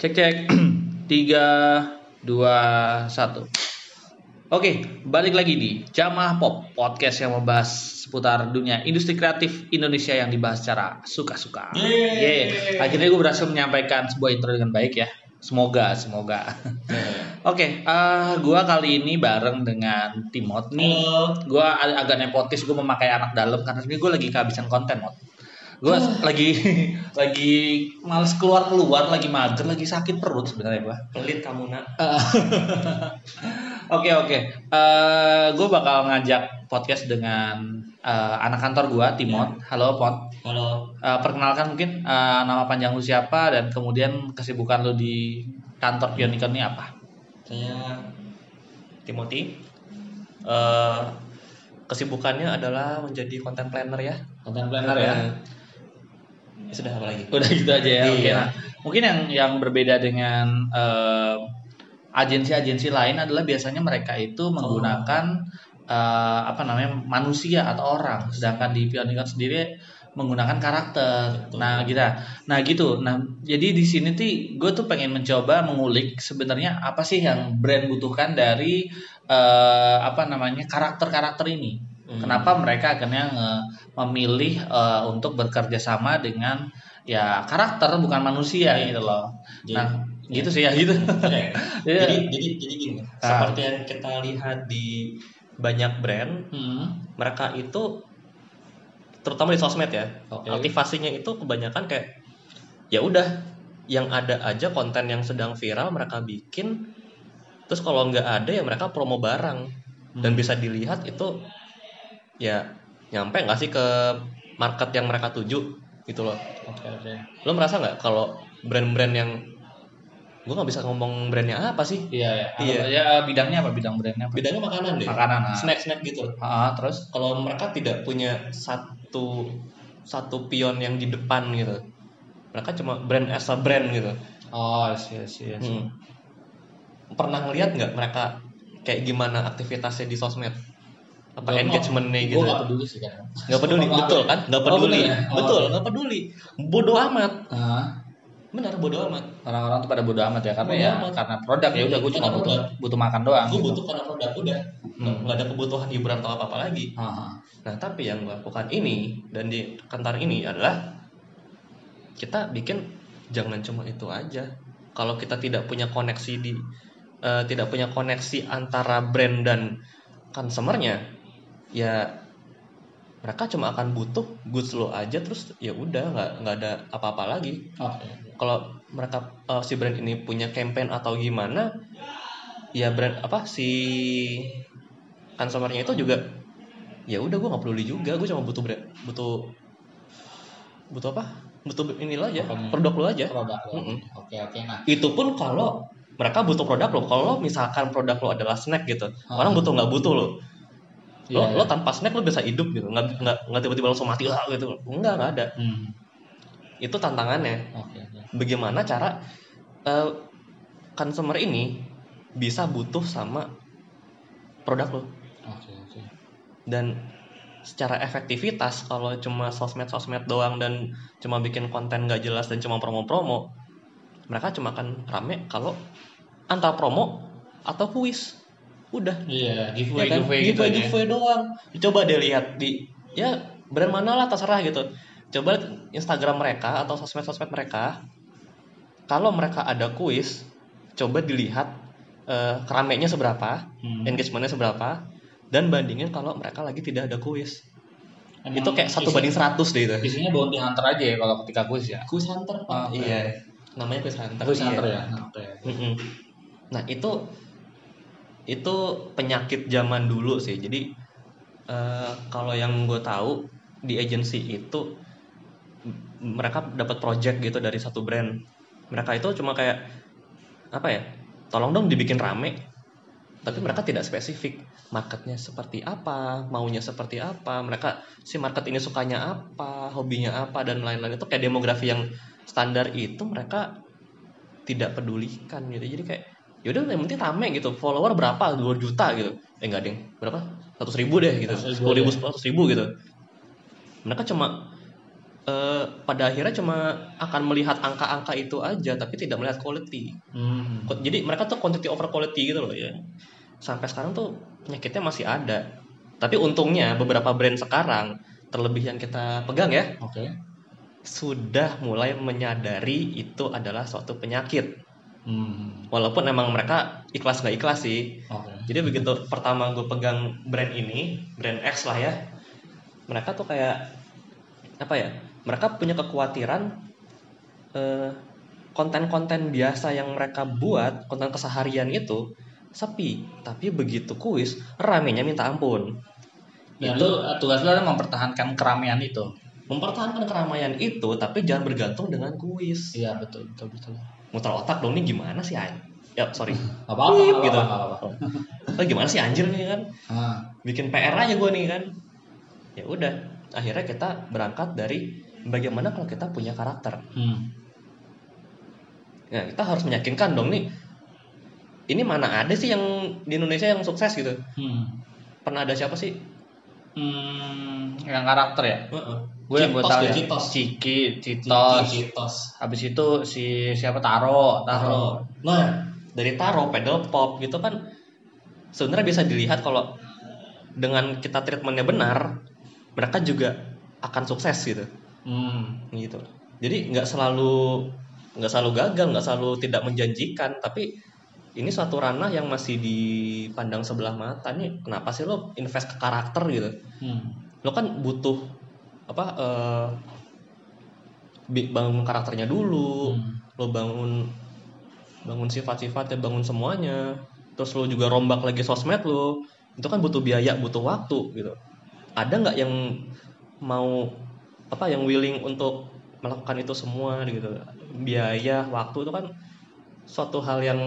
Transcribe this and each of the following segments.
Cek cek. Tiga, dua, satu. Oke, balik lagi di Jamah Pop, podcast yang membahas seputar dunia industri kreatif Indonesia yang dibahas secara suka-suka. Yeay. Akhirnya gue berhasil menyampaikan sebuah intro dengan baik ya. Semoga, semoga. Oke, eh gua kali ini bareng dengan Timot nih. Gua ag- agak nepotis, gue memakai anak dalam karena sebenarnya gue lagi kehabisan konten, Mot. Gue lagi lagi males keluar keluar, lagi mager, lagi sakit perut sebenarnya gua. Pelit kamu nak. Oke oke, gue bakal ngajak podcast dengan eh, anak kantor gue, Timot. Halo Pot. Kalau Eh, perkenalkan mungkin eh, nama panjang lu siapa dan kemudian kesibukan lu di kantor Pionicon ini apa? saya Timothy, eh, kesibukannya adalah menjadi content planner ya. Content Eh, sudah apa lagi? Udah gitu aja ya. Iya. Nah, mungkin yang yang berbeda dengan eh, agensi-agensi lain adalah biasanya mereka itu menggunakan eh, apa namanya manusia atau orang, sedangkan di Pionicon sendiri menggunakan karakter. Betul. Nah, gitu. Nah, gitu. Nah, jadi di sini tuh gue tuh pengen mencoba mengulik sebenarnya apa sih yang brand butuhkan dari eh, apa namanya karakter-karakter ini. Hmm. Kenapa mereka akhirnya nge- memilih eh, untuk bekerja sama dengan ya karakter bukan manusia Iya. gitu loh. Jadi- nah, gitu sih ya gitu. Oke. Iya. jadi jadi jadi gini, Ah. seperti yang kita lihat di banyak brand, Hmm. mereka itu terutama di sosmed ya, Oke. aktivasinya itu kebanyakan kayak ya udah yang ada aja konten yang sedang viral mereka bikin, terus kalau nggak ada ya mereka promo barang dan Hmm. bisa dilihat itu ya nyampe nggak sih ke market yang mereka tuju gitu loh. Oke oke. Lo merasa nggak kalau brand-brand yang gue nggak bisa ngomong brandnya apa sih? Iya ya. Iya. Ya bidangnya apa? Bidang brandnya apa? Bedanya makanan deh. Makanan. Nah. Snack-snack gitu. Ah, terus Kalau mereka tidak punya satu satu pion yang di depan gitu. Mereka cuma brand as a brand gitu. oh iya iya Hmm. Pernah ngeliat nggak mereka kayak gimana aktivitasnya di sosmed? Apa engagementnya gitu? Gue gak peduli sih kan. Nggak peduli, betul kan? Oh, peduli, bener ya? Oh. betul, nggak peduli. Bodoh amat, Ah, benar bodoh amat. orang-orang tuh pada bodo amat ya karena Bodo ya amat. karena produk ya udah gue cuma butuh butuh makan doang. Gue gitu. butuh karena produk udah, Hmm. nggak ada kebutuhan hiburan atau apa apa lagi. Ah. Nah, tapi yang gue lakukan ini dan di kantor ini adalah kita bikin jangan cuma itu aja. Kalau kita tidak punya koneksi di eh, tidak punya koneksi antara brand dan consumernya, ya mereka cuma akan butuh goods lo aja terus ya udah nggak nggak ada apa-apa lagi. Oke. Kalau mereka eh, si brand ini punya campaign atau gimana, ya brand apa si consumernya itu juga ya udah gue nggak peduli juga gue cuma butuh brand butuh butuh apa butuh inilah aja Apanya? produk lo aja Produk. lo. Mm-mm. Oke oke nah. itu pun kalau mereka butuh produk lo kalau misalkan produk lo adalah snack gitu Ah. orang butuh nggak butuh lo lo Iya, lo iya. tanpa snack lo bisa hidup gitu nggak nggak nggak tiba-tiba langsung mati lah gitu nggak nggak ada Hmm. itu tantangannya oke. bagaimana cara eh, consumer ini bisa butuh sama produk lo Oke oke. dan secara efektivitas kalau cuma sosmed-sosmed doang dan cuma bikin konten gak jelas dan cuma promo-promo mereka cuma akan rame kalau antara promo atau kuis udah Iya, Ya giveaway kan? giveaway gitu giveaway, aja. giveaway doang coba deh lihat di ya brand mana lah terserah gitu coba Instagram mereka atau sosmed-sosmed mereka kalau mereka ada kuis coba dilihat keramainya seberapa Hmm. engagementnya seberapa dan bandingin kalau mereka lagi tidak ada kuis Emang itu kayak satu banding 100 deh itu Isinya bounty hunter aja ya kalau ketika quiz ya. kuis hunter oke. iya namanya kuis hunter Quiz iya. hunter ya. Oke. Mm-mm. nah itu itu penyakit zaman dulu sih. Jadi eh, kalau yang gue tahu di agency itu mereka dapat project gitu dari satu brand. Mereka itu cuma kayak apa ya tolong dong dibikin rame tapi mereka tidak spesifik. Marketnya seperti apa maunya seperti apa mereka si market ini sukanya apa hobinya apa dan lain-lain. Itu kayak demografi yang standar itu mereka tidak pedulikan gitu. Jadi kayak yaudah yang penting rame gitu. Follower berapa? 2 juta gitu. Eh enggak ding berapa? 100 ribu deh gitu. 100.000 sepuluh ribu deh. seratus ribu gitu. Mereka cuma eh, pada akhirnya cuma akan melihat angka-angka itu aja tapi tidak melihat quality. Hmm. Jadi mereka tuh quantity over quality gitu loh ya. Sampai sekarang tuh penyakitnya masih ada. Tapi untungnya beberapa brand sekarang terlebih yang kita pegang ya Oke. sudah mulai menyadari itu adalah suatu penyakit Hmm. walaupun emang mereka ikhlas nggak ikhlas sih Oke. jadi begitu pertama gue pegang brand ini brand X lah ya mereka tuh kayak apa ya mereka punya kekhawatiran eh, konten-konten biasa yang mereka buat konten keseharian itu sepi tapi begitu kuis ramenya minta ampun Dan itu lu tugas adalah mempertahankan keramaian itu. mempertahankan keramaian itu tapi jangan bergantung dengan kuis Iya betul betul betul. Muter otak dong ini gimana sih ay ya sorry Gak apa-apa, Pip, gak gitu. apa-apa, gak apa-apa. Oh, gimana sih anjir nih kan Ah, bikin PR aja gue nih kan ya udah akhirnya kita berangkat dari bagaimana kalau kita punya karakter hmm. nah kita harus meyakinkan dong nih ini mana ada sih yang di Indonesia yang sukses gitu Hmm. pernah ada siapa sih Hmm, yang karakter ya? Heeh. Gue yang gue tahu ya. Citos. Ciki, Citos. Citos. Habis itu si siapa Taro, Taro. Taro. Nah, dari Taro, pedal pop gitu kan sebenarnya bisa dilihat kalau dengan kita treatmentnya benar, mereka juga akan sukses gitu. Hmm. gitu jadi nggak selalu nggak selalu gagal nggak selalu tidak menjanjikan tapi ini suatu ranah yang masih dipandang sebelah mata nih. Kenapa sih lo invest ke karakter gitu? Hmm. lo kan butuh apa bi- bangun karakternya dulu. Hmm. lo bangun bangun sifat-sifatnya bangun semuanya. Terus lo juga rombak lagi sosmed lo. Itu kan butuh biaya butuh waktu gitu. Ada nggak yang mau apa yang willing untuk melakukan itu semua gitu? Biaya waktu itu kan suatu hal yang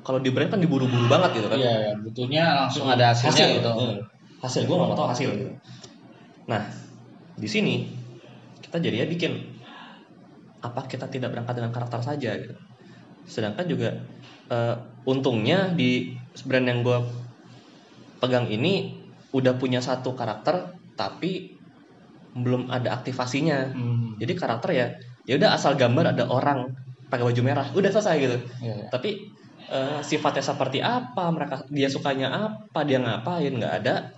kalau di brand kan diburu-buru banget gitu kan Iya, ya, butuhnya langsung ada hasilnya gitu. Hmm. hasil gue nggak mau tahu hasil gitu nah di sini kita jadinya bikin apa kita tidak berangkat dengan karakter saja gitu sedangkan juga eh, untungnya di brand yang gue pegang ini udah punya satu karakter tapi belum ada aktivasinya Hmm. jadi karakter ya ya udah asal gambar ada orang pakai baju merah udah selesai gitu Iya, iya. tapi eh, sifatnya seperti apa mereka dia sukanya apa dia ngapain nggak ada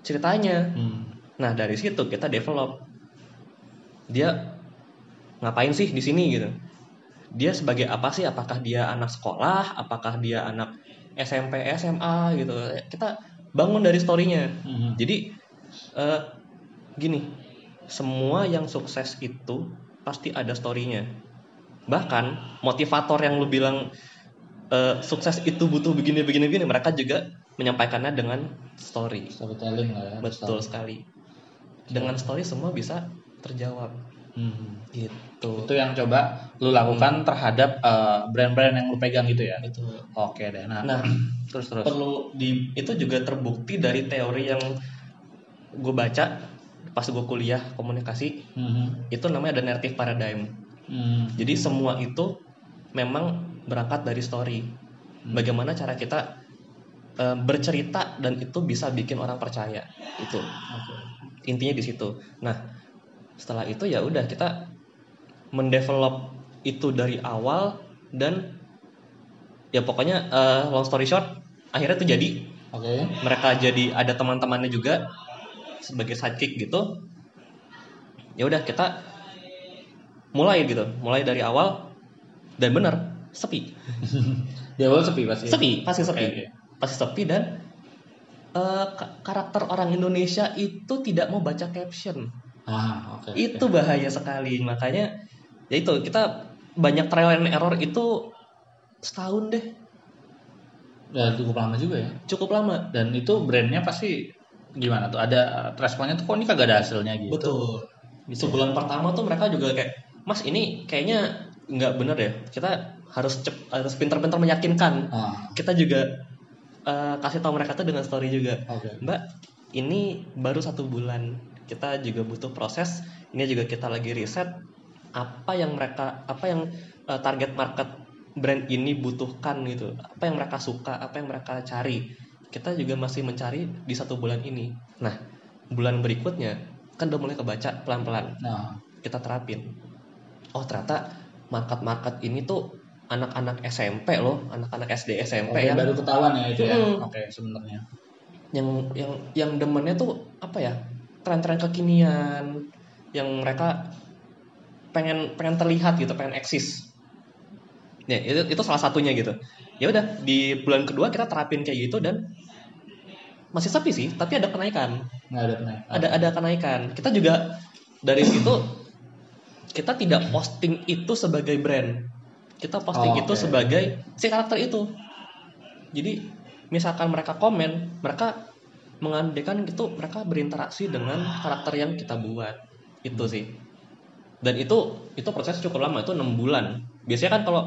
ceritanya. Hmm. nah dari situ kita develop. Dia ngapain sih di sini gitu? Dia sebagai apa sih? Apakah dia anak sekolah? Apakah dia anak SMP SMA gitu? Kita bangun dari storynya. Hmm. jadi eh, gini semua yang sukses itu pasti ada storynya. Bahkan motivator yang lu bilang eh, sukses itu butuh begini begini begini mereka juga menyampaikannya dengan story Storytelling lah ya. betul sekali dengan story semua bisa terjawab Hmm. gitu Itu yang coba lu lakukan terhadap eh, brand-brand yang lu pegang gitu ya. itu Oke deh. Nah, nah terus terus. perlu di itu juga terbukti dari teori yang gue baca pas gue kuliah komunikasi Hmm. itu namanya ada narrative paradigm Hmm. jadi semua itu memang berangkat dari story. Bagaimana cara kita eh, bercerita dan itu bisa bikin orang percaya itu Oke. intinya di situ. Nah setelah itu ya udah kita mendevelop itu dari awal dan ya pokoknya eh, long story short akhirnya itu jadi. Oke. mereka jadi ada teman-temannya juga sebagai sidekick gitu. Ya udah kita mulai gitu. Mulai dari awal dan bener sepi Di awal sepi pasti. sepi pasti sepi oke. pasti sepi dan ka- karakter orang Indonesia itu tidak mau baca caption Ah, oke. itu bahaya sekali makanya ya itu kita banyak trial and error itu setahun deh Ya cukup lama juga ya. cukup lama Dan itu brandnya pasti gimana tuh? Ada responnya tuh kok ini kagak ada hasilnya gitu. betul sebulan pertama tuh mereka juga kayak mas ini kayaknya nggak bener ya. Kita harus cep, harus pintar-pintar meyakinkan. Ah, kita juga eh, kasih tahu mereka tuh dengan story juga. Oke. mbak ini baru satu bulan. Kita juga butuh proses. Ini juga kita lagi riset apa yang mereka apa yang eh, target market brand ini butuhkan gitu. Apa yang mereka suka apa yang mereka cari. Kita juga masih mencari di satu bulan ini. Nah bulan berikutnya kan udah mulai kebaca pelan-pelan. Nah, kita terapin. Oh ternyata market-market ini tuh anak-anak SMP loh anak-anak SD SMP Oke, yang baru ketahuan ya itu ya. Hmm. Oke, sebenarnya. yang yang yang demennya tuh apa ya tren-tren kekinian yang mereka pengen pengen terlihat gitu pengen eksis ya itu itu salah satunya gitu ya udah di bulan kedua kita terapin kayak gitu dan masih sepi sih tapi ada kenaikan Nggak ada kenaikan. ada ada kenaikan kita juga dari situ kita tidak posting itu sebagai brand. Kita posting Oh, itu oke. sebagai si karakter itu. Jadi misalkan mereka komen mereka mengandaikan gitu mereka berinteraksi dengan karakter yang kita buat. Itu sih. Dan itu itu proses cukup lama itu enam bulan. Biasanya kan kalau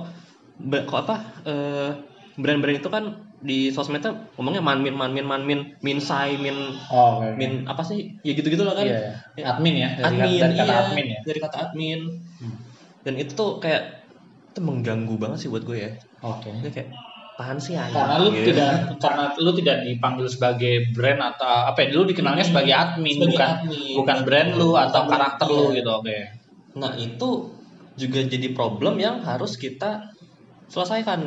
apa eh, brand-brand itu kan di sosmednya ngomongnya manmin manmin manmin minsai min Oh, oke. min apa sih ya gitu gitu lah kan Iya, iya. Admin ya, dari, admin kata, dari kata iya, admin ya. dari kata admin Hmm. dan itu tuh kayak itu mengganggu banget sih buat gue ya Oke. Ini kayak apaan sih anjing Karena lu gitu. tidak karena lu tidak dipanggil sebagai brand atau apa ya? Lu dikenalnya Hmm. sebagai admin, Sebagai bukan admin. bukan brand lu atau karakter iya. lu gitu. Oke. nah itu juga jadi problem yang harus kita selesaikan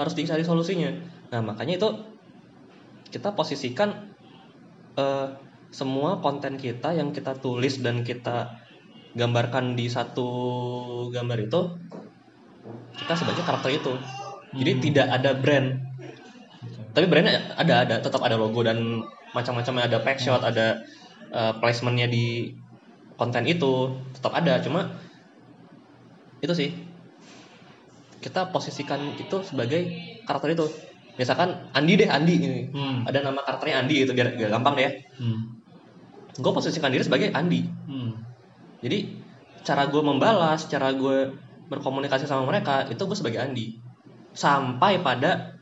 harus dicari solusinya. Nah makanya itu kita posisikan eh, semua konten kita yang kita tulis dan kita gambarkan di satu gambar itu kita sebagai karakter itu. Jadi Hmm. tidak ada brand. Tapi brandnya ada ada tetap ada logo dan macam-macamnya ada pack shot ada eh, placementnya di konten itu tetap ada. Cuma itu sih kita posisikan itu sebagai karakter itu misalkan Andi deh Andi ini Hmm. ada nama karakternya Andi itu biar biar gampang deh ya Hmm. gue posisikan diri sebagai Andi Hmm. jadi cara gue membalas cara gue berkomunikasi sama mereka itu gue sebagai Andi sampai pada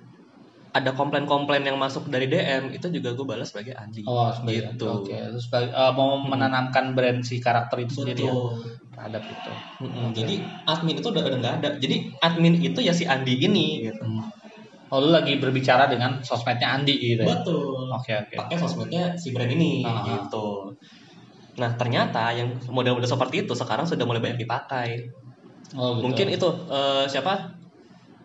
ada komplain-komplain yang masuk dari DM itu juga gue balas sebagai Andi Oh, sebagai gitu Oke, terus sebagai, eh, mau menanamkan brand si karakter itu sendiri ya Betul. terhadap itu. Mm-mm. Oke. Jadi admin itu udah nggak ada. Jadi admin itu ya si Andi ini. Gitu. Hmm. Oh, lu lagi berbicara dengan sosmednya Andi gitu ya? Betul. Oke, oke. Pakai sosmednya si brand ini Ah. gitu. Nah ternyata yang model-model seperti itu sekarang sudah mulai banyak dipakai. Oh, gitu. Mungkin itu eh, siapa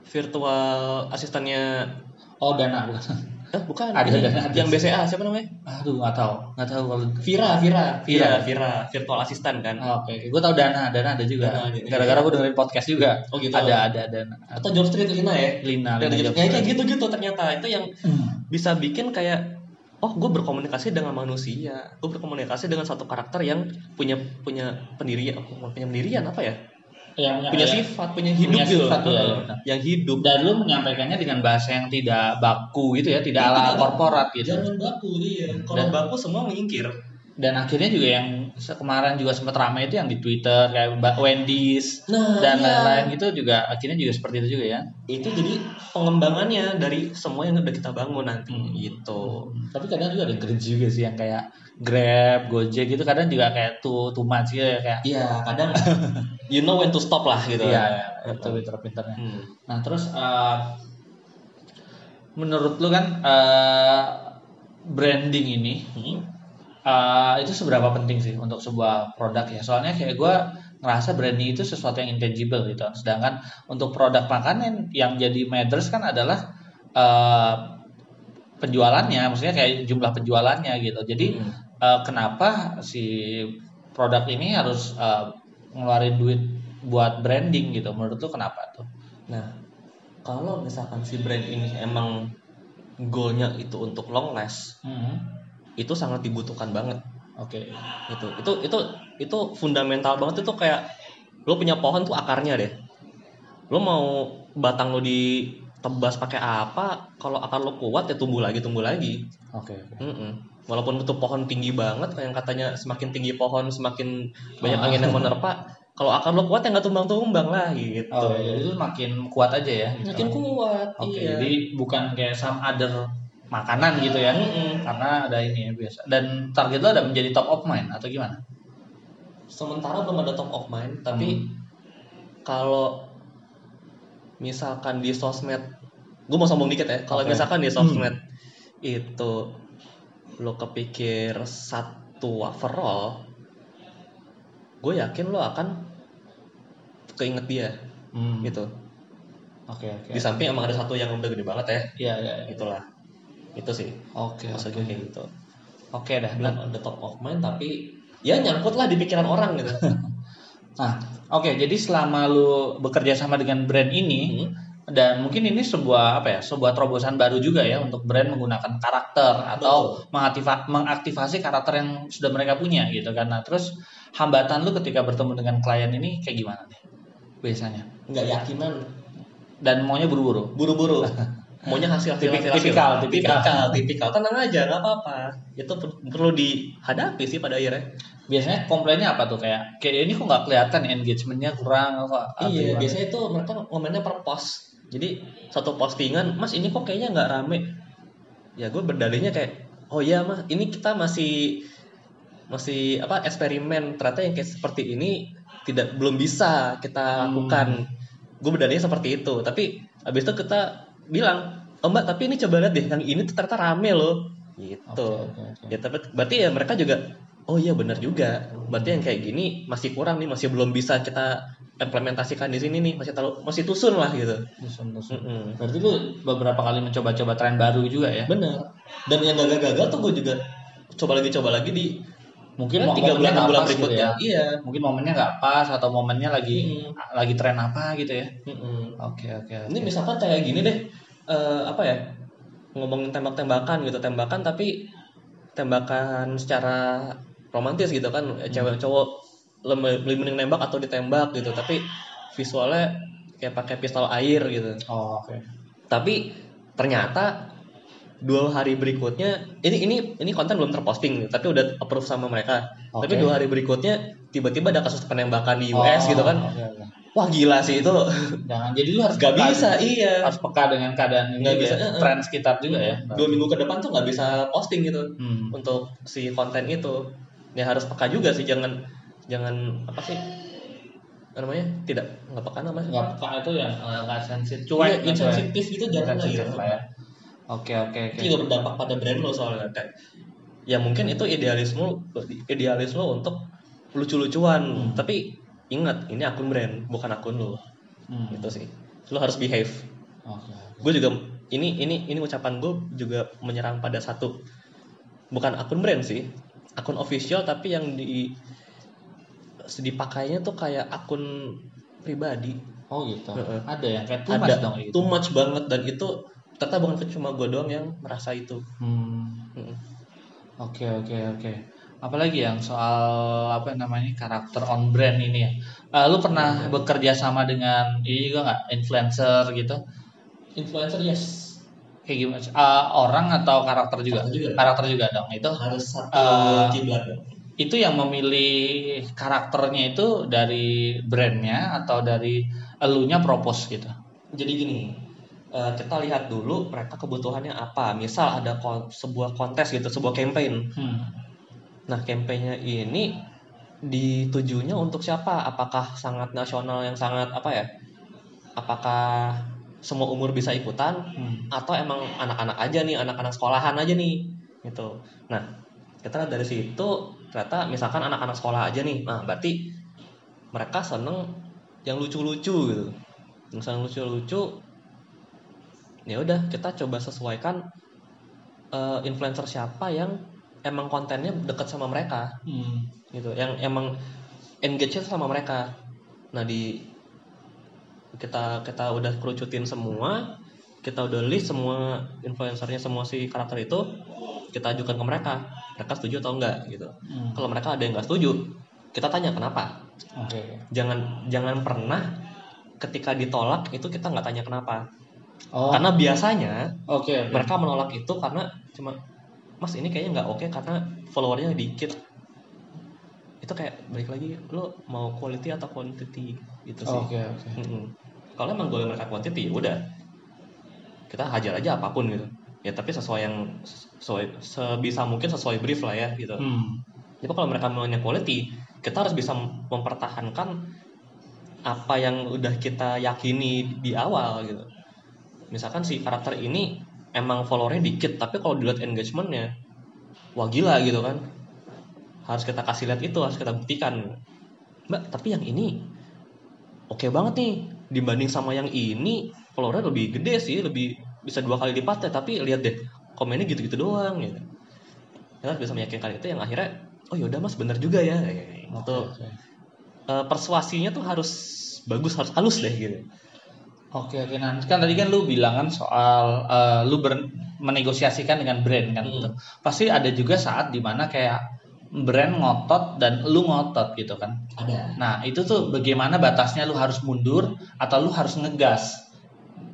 virtual asistennya Oh, Dana bukan. eh bukan Ada, ada. yang BCA siapa namanya Aduh, nggak tahu. Nggak tahu kalau Vira Vira Vira. Vira virtual asisten kan Oh, Oke, oke. Gue tahu Dana, Dana ada juga. Dana ada. Gara-gara gue dengerin podcast juga. Oh, gitu. Ada, ada Dana. atau Job Street Lina ya Lina, Lina Job ya, kayak Street. gitu-gitu ternyata itu yang Hmm. bisa bikin kayak oh gue berkomunikasi dengan manusia gue berkomunikasi dengan satu karakter yang punya punya pendirian punya pendirian apa ya Yang punya yang- sifat punya hidup punya gitu. sifat, iya, benar. yang hidup. Dan lu menyampaikannya dengan bahasa yang tidak baku gitu ya, tidak Iya, ala korporat gitu. jangan baku iya. Kalau Dan- baku semua menyingkir Dan akhirnya juga yang kemarin juga sempat ramai itu yang di Twitter kayak Mbak Wendy's nah dan iya. lain-lain gitu juga akhirnya juga seperti itu juga ya. itu jadi pengembangannya dari semua yang udah kita bangun nanti Hmm. gitu Tapi kadang juga ada cringe juga sih yang kayak Grab, Gojek gitu kadang juga kayak too too much gitu ya kayak iya kadang you know when to stop lah gitu iya, ya, itu pinter-pinternya. Hmm. Nah terus eh, menurut lu kan eh, branding ini Hmm. Eh, itu seberapa penting sih untuk sebuah produk ya? Soalnya kayak gue ngerasa branding itu sesuatu yang intangible gitu. Sedangkan untuk produk makanan yang jadi matters kan adalah eh, penjualannya, maksudnya kayak jumlah penjualannya gitu. Jadi Hmm. eh, kenapa si produk ini harus eh, ngeluarin duit buat branding gitu? Menurut lu kenapa tuh? Nah, kalau misalkan si brand ini emang goalnya itu untuk long last, Hmm. Itu sangat dibutuhkan banget. Oke. Itu, itu, itu, itu fundamental banget itu kayak lo punya pohon tuh akarnya deh. Lo mau batang lo ditebas pakai apa? Kalau akar lo kuat ya tumbuh lagi, tumbuh lagi. Oke. oke. Mm-mm. Walaupun itu pohon tinggi banget, yang katanya semakin tinggi pohon semakin banyak Ah. angin yang menerpa. Kalau akar lo kuat ya nggak tumbang-tumbang lah gitu. Oh, jadi itu makin kuat aja ya. gitu. Makin kuat. Oke, iya. jadi bukan kayak some other makanan gitu ya. Mm-mm. Karena ada ini ya biasa. Dan target lo ada menjadi top of mind atau gimana? sementara belum ada top of mind tapi kalau misalkan di sosmed gue mau sombong dikit ya kalau Oke. misalkan di sosmed itu lo kepikir satu overall gue yakin lo akan keinget dia Hmm. gitu Oke oke. di samping emang ada satu yang udah gede banget ya Iya iya. iya. itulah itu sih Oke maksud oke. gue kayak gitu Oke dah. belum ada top of mind tapi ya nyangkut lah di pikiran orang gitu Nah, oke. jadi selama lu bekerja sama dengan brand ini Hmm. dan mungkin ini sebuah apa ya? Sebuah terobosan baru juga ya untuk brand menggunakan karakter atau mengaktiva- mengaktifasi karakter yang sudah mereka punya gitu kan. Nah, terus hambatan lu ketika bertemu dengan klien ini kayak gimana nih? Biasanya. nggak yakinan Dan maunya buru-buru. buru-buru maunya hasil hasil Tipik- hasil, hasil. tipikal, tipikal. tipikal tipikal tenang aja nggak apa-apa itu per- perlu dihadapi sih pada akhirnya Biasanya komplainnya apa tuh kayak kayak ini kok nggak kelihatan engagementnya kurang atau iya gimana? biasanya itu mereka ngomennya per post jadi satu postingan mas ini kok kayaknya nggak rame ya gue berdalihnya kayak oh iya mas ini kita masih masih apa eksperimen ternyata yang kayak seperti ini tidak belum bisa kita Hmm. lakukan gue berdalihnya seperti itu tapi habis itu kita bilang oh mbak tapi ini coba lihat deh yang ini tuh ternyata rame loh gitu Oke, oke, oke. ya tapi berarti ya mereka juga oh iya benar juga berarti yang kayak gini masih kurang nih masih belum bisa kita implementasikan di sini nih masih terlalu masih tusun lah gitu Dusun, dusun. Mm-mm. Berarti lu beberapa kali mencoba-coba tren baru juga ya? bener dan yang gagal-gagal tuh gue juga coba lagi coba lagi di Mungkin tiga bulan enam bulan gitu berikutnya ya. iya Mungkin momennya nggak pas atau momennya lagi Mm. lagi tren apa gitu ya? Oke oke. oke. ini misalkan kayak gini deh eh, apa ya ngomongin tembak-tembakan gitu tembakan tapi tembakan secara romantis gitu kan Hmm. cewek cowok lebih mending nembak atau ditembak gitu tapi visualnya kayak pakai pistol air gitu Oh, oke. tapi ternyata dua hari berikutnya ini ini ini konten belum terposting tapi udah approve sama mereka tapi Oke. dua hari berikutnya tiba-tiba ada kasus penembakan di US gitu kan Oh, oke, oke. Wah gila sih itu Jangan. Jadi lu harus gak peka bisa iya Harus peka dengan keadaan ini Nggak juga bisa, ya. eh, eh. Tren sekitar juga ya. dua minggu ke depan tuh nggak bisa posting gitu Hmm. untuk si konten itu ya harus peka juga sih jangan jangan apa sih namanya tidak nggak peka namanya Nggak peka itu eh, nggak sensitif. Iya, Cuek. gitu ya. insensitif gitu jangan gitu lah ya. Oke oke oke. itu juga berdampak pada brand lo soalnya kayak ya mungkin itu idealisme idealisme untuk lucu-lucuan Hmm. tapi ingat ini akun brand bukan akun lo Hmm. itu sih lo harus behave Oke. gue juga ini ini ini ucapan gue juga menyerang pada satu bukan akun brand sih akun official tapi yang di dipakainya tuh kayak akun pribadi Oh gitu. Heeh. Ada yang kayak too much ada dong gitu. too much banget dan itu ternyata bukan cuma gue doang yang merasa itu Hmm. Mm. Oke oke oke. Apalagi yang soal apa namanya karakter on brand ini ya. Eh, lu pernah bekerja sama dengan ini juga nggak influencer gitu? influencer yes Kayak gimana? Eh, orang atau karakter juga? Karakter juga. Karakter juga dong. Itu harus satu dong. itu yang memilih karakternya itu dari brandnya atau dari elunya propose gitu. jadi gini kita lihat dulu mereka kebutuhannya apa misal ada kon- sebuah kontes gitu sebuah campaign Hmm. Nah, kampanyenya ini ditujunya untuk siapa? Apakah sangat nasional yang sangat apa ya? Apakah semua umur bisa ikutan Hmm. atau emang anak-anak aja nih, anak-anak sekolahan aja nih gitu. Nah, kita lihat dari situ ternyata misalkan anak-anak sekolah aja nih. Nah, berarti mereka seneng yang lucu-lucu gitu. Yang seneng lucu-lucu ya udah kita coba sesuaikan eh, influencer siapa yang emang kontennya deket sama mereka Hmm. gitu yang emang engage sama mereka nah di kita kita udah kerucutin semua kita udah list semua influencernya semua si karakter itu kita ajukan ke mereka mereka setuju atau enggak gitu Hmm. kalau mereka ada yang nggak setuju kita tanya kenapa Oke. jangan jangan pernah ketika ditolak itu kita nggak tanya kenapa Oh. karena biasanya Oke. oke. mereka menolak itu karena cuma mas ini kayaknya nggak oke karena followernya dikit. Itu kayak balik lagi lo mau quality atau quantity? Gitu sih. Oke. Mm-mm. kalau emang gue mereka quantity ya udah. Kita hajar aja apa pun gitu. Ya tapi sesuai yang sesuai sebisa mungkin sesuai brief lah ya gitu. Hmm. tapi kalau mereka maunya quality kita harus bisa mempertahankan apa yang udah kita yakini di awal gitu. Misalkan si karakter ini emang followernya dikit tapi kalau dilihat engagementnya wah gila gitu kan. Harus kita kasih lihat itu harus kita buktikan. Mbak tapi yang ini oke banget nih. Dibanding sama yang ini followernya lebih gede sih lebih bisa dua kali lipatnya tapi lihat deh komennya gitu-gitu doang gitu. Kita harus bisa meyakinkan itu yang akhirnya oh yaudah mas bener juga ya. Gitu. Oke, oke. Eh, persuasinya tuh harus bagus harus halus deh gitu Oke oke nah kan tadi kan lu bilang kan soal eh, lu ber- menegosiasikan dengan brand kan Hmm. gitu. Pasti ada juga saat di mana kayak brand ngotot dan lu ngotot gitu kan. ada Nah itu tuh bagaimana batasnya lu harus mundur atau lu harus ngegas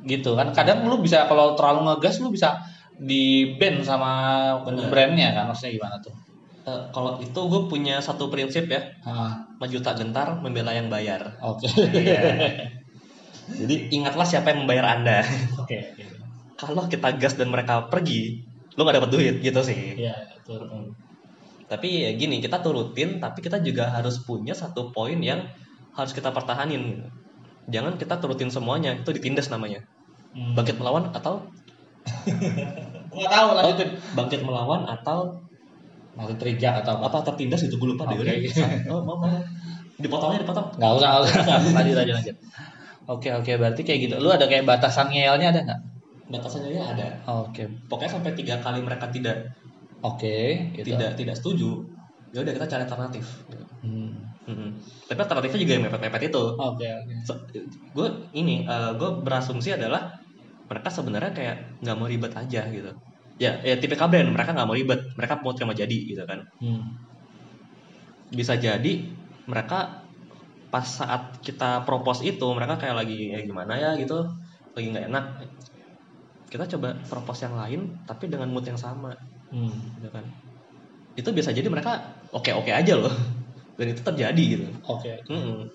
gitu kan. Kadang lu bisa kalau terlalu ngegas lu bisa di ban sama Bener. brandnya kan maksudnya gimana tuh? Eh, kalau itu gue punya satu prinsip ya Ah, maju tak gentar membela yang bayar Oke. jadi ingatlah siapa yang membayar anda Oke. oke. kalau kita gas dan mereka pergi lu nggak dapat duit gitu sih Iya betul. tapi ya gini kita turutin tapi kita juga harus punya satu poin yang harus kita pertahanin jangan kita turutin semuanya itu ditindas namanya Hmm. bangkit melawan atau Nggak tahu lanjutin. bangkit melawan atau Maksud teriak atau apa? apa tertindas itu gue lupa deh Oke. udah. oh, mau, mau. dipotongnya dipotong Nggak usah, nggak usah. lanjut, lanjut, lanjut. Oke, oke. Berarti kayak gitu. Lu ada kayak batasan ngeyelnya ada nggak? batasannya ya ada Oke. pokoknya sampai tiga kali mereka tidak Oke. Gitu. tidak tidak setuju ya udah kita cari alternatif Hmm. Mm-mm. tapi alternatifnya juga yang mepet-mepet itu Oke, oke. gue ini gue berasumsi adalah mereka sebenarnya kayak nggak mau ribet aja gitu ya ya tipe brand mereka nggak mau ribet mereka mau terima jadi gitu kan Hmm. bisa jadi mereka pas saat kita propose itu mereka kayak lagi ya gimana ya gitu lagi nggak enak kita coba propose yang lain tapi dengan mood yang sama Hmm. gitu kan itu bisa jadi mereka oke oke aja loh dan itu terjadi gitu Oke. Mm-mm.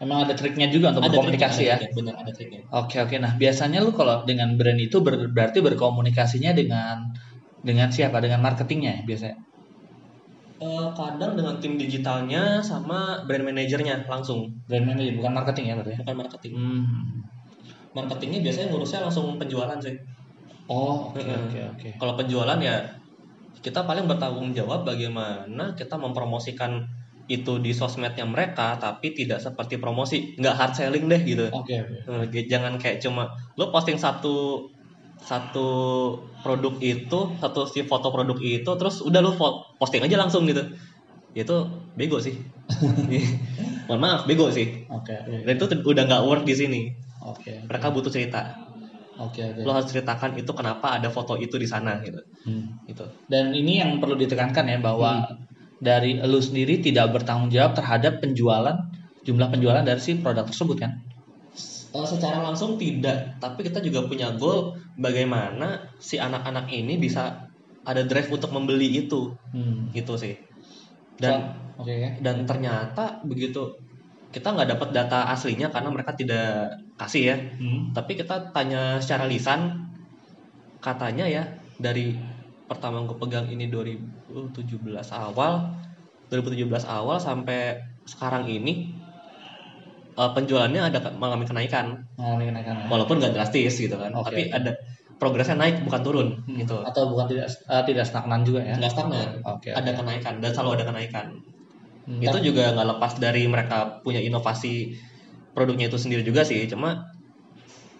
Emang ada triknya juga untuk Ada berkomunikasi triknya, ya? ada bener ada triknya Oke, oke. Nah, biasanya lu kalau dengan brand itu ber- berarti berkomunikasinya dengan dengan siapa? Dengan marketingnya ya biasanya? Eh, kadang dengan tim digitalnya sama brand manajernya langsung Brand manager bukan marketing ya berarti ya? bukan marketing Hmm. marketingnya biasanya ngurusnya langsung penjualan sih Oh, oke, oke, oke. kalau penjualan ya kita paling bertanggung jawab bagaimana kita mempromosikan itu di sosmednya mereka tapi tidak seperti promosi nggak hard selling deh gitu Oke, oke. Eh, jangan kayak cuma lo posting satu satu produk itu satu si foto produk itu terus udah fo- posting aja langsung gitu itu bego sih mohon maaf bego sih Oke, oke. dan itu udah nggak work di sini Oke. mereka butuh cerita Oke, oke. lo harus ceritakan itu kenapa ada foto itu di sana gitu Hmm. gitu Dan ini yang perlu ditekankan ya bahwa dari lu sendiri tidak bertanggung jawab terhadap penjualan jumlah penjualan dari si produk tersebut kan? Eh, secara langsung tidak tapi kita juga punya goal bagaimana si anak-anak ini bisa ada drive untuk membeli itu Hmm. gitu sih dan oke ya. dan ternyata begitu kita nggak dapat data aslinya karena mereka tidak kasih ya Hmm. tapi kita tanya secara lisan katanya ya dari pertama gue pegang ini 2017 awal 2017 awal sampai sekarang ini eh, penjualannya ada mengalami kenaikan Mengalami kenaikan ya. walaupun nggak drastis gitu kan Oke, tapi ada progresnya naik bukan turun Hmm. gitu Atau bukan tidak eh, tidak stagnan juga ya? nggak stagnan Oke. ada oke. kenaikan dan selalu ada kenaikan Hmm, itu tapi- juga nggak lepas dari mereka punya inovasi produknya itu sendiri juga sih cuma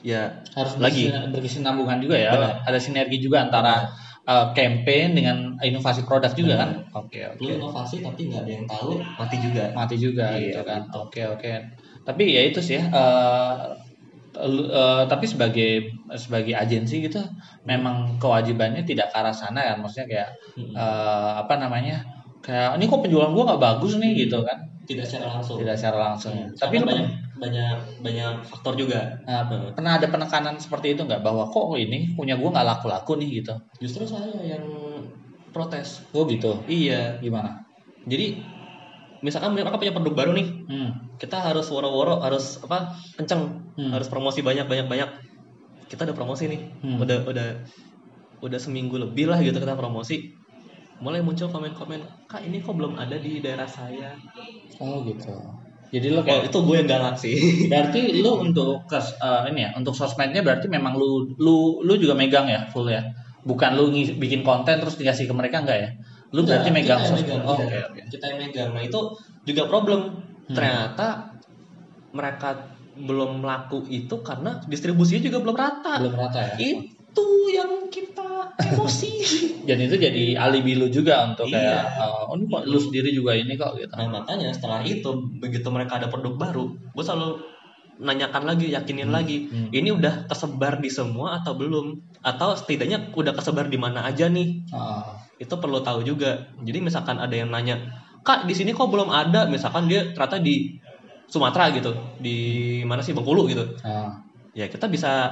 ya harus lagi. berkesin- berkesinambungan juga ya. Benar. Ada sinergi juga antara eh, campaign dengan inovasi produk juga kan? Oke, oke. lu inovasi tapi nggak ada yang tahu mati juga mati juga Iya, gitu kan. Oke oke. Tapi ya itu sih ya. eh, lu- eh, tapi sebagai sebagai agensi gitu, memang kewajibannya tidak ke arah sana kan. Maksudnya kayak Mm-mm. eh, apa namanya? Kayak ini kok penjualan gua nggak bagus nih gitu kan? tidak secara langsung Tidak secara langsung. Hmm. Tapi banyak banyak banyak faktor juga nah, Hmm. pernah ada penekanan seperti itu nggak bahwa kok ini punya gua nggak laku-laku nih gitu? justru saya yang protes Oh gitu. iya Gimana? jadi misalkan mereka punya produk baru nih Hmm. kita harus woro-woro harus apa kenceng Hmm. harus promosi banyak banyak banyak kita udah promosi nih Hmm. udah udah udah seminggu lebih lah gitu kita promosi mulai muncul komen-komen kak ini kok belum ada di daerah saya Oh gitu. Jadi lo kayak itu gue yang galak sih Berarti lu untuk kes, eh, ini ya, untuk sosmednya berarti memang lu lu lu juga megang ya full ya. Bukan lu ngis- bikin konten terus dikasih ke mereka enggak ya? Lu berarti Enggak, megang kita megang, Oh, iya. Oke oke. kita yang megang nah itu juga problem ternyata mereka belum laku itu karena distribusinya juga belum rata belum rata ya itu yang kita emosi dan itu jadi alibi lu juga untuk Iya. kayak oh ini kok lu sendiri juga ini kok gitu Nah makanya setelah itu begitu mereka ada produk baru, gue selalu nanyakan lagi, yakinin lagi, Hmm. ini udah kesebar di semua atau belum? Atau setidaknya udah kesebar di mana aja nih? Ah, Itu perlu tahu juga. Jadi misalkan ada yang nanya, kak di sini kok belum ada? Misalkan dia ternyata di Sumatera gitu, di mana sih Bengkulu gitu? ah. Ya kita bisa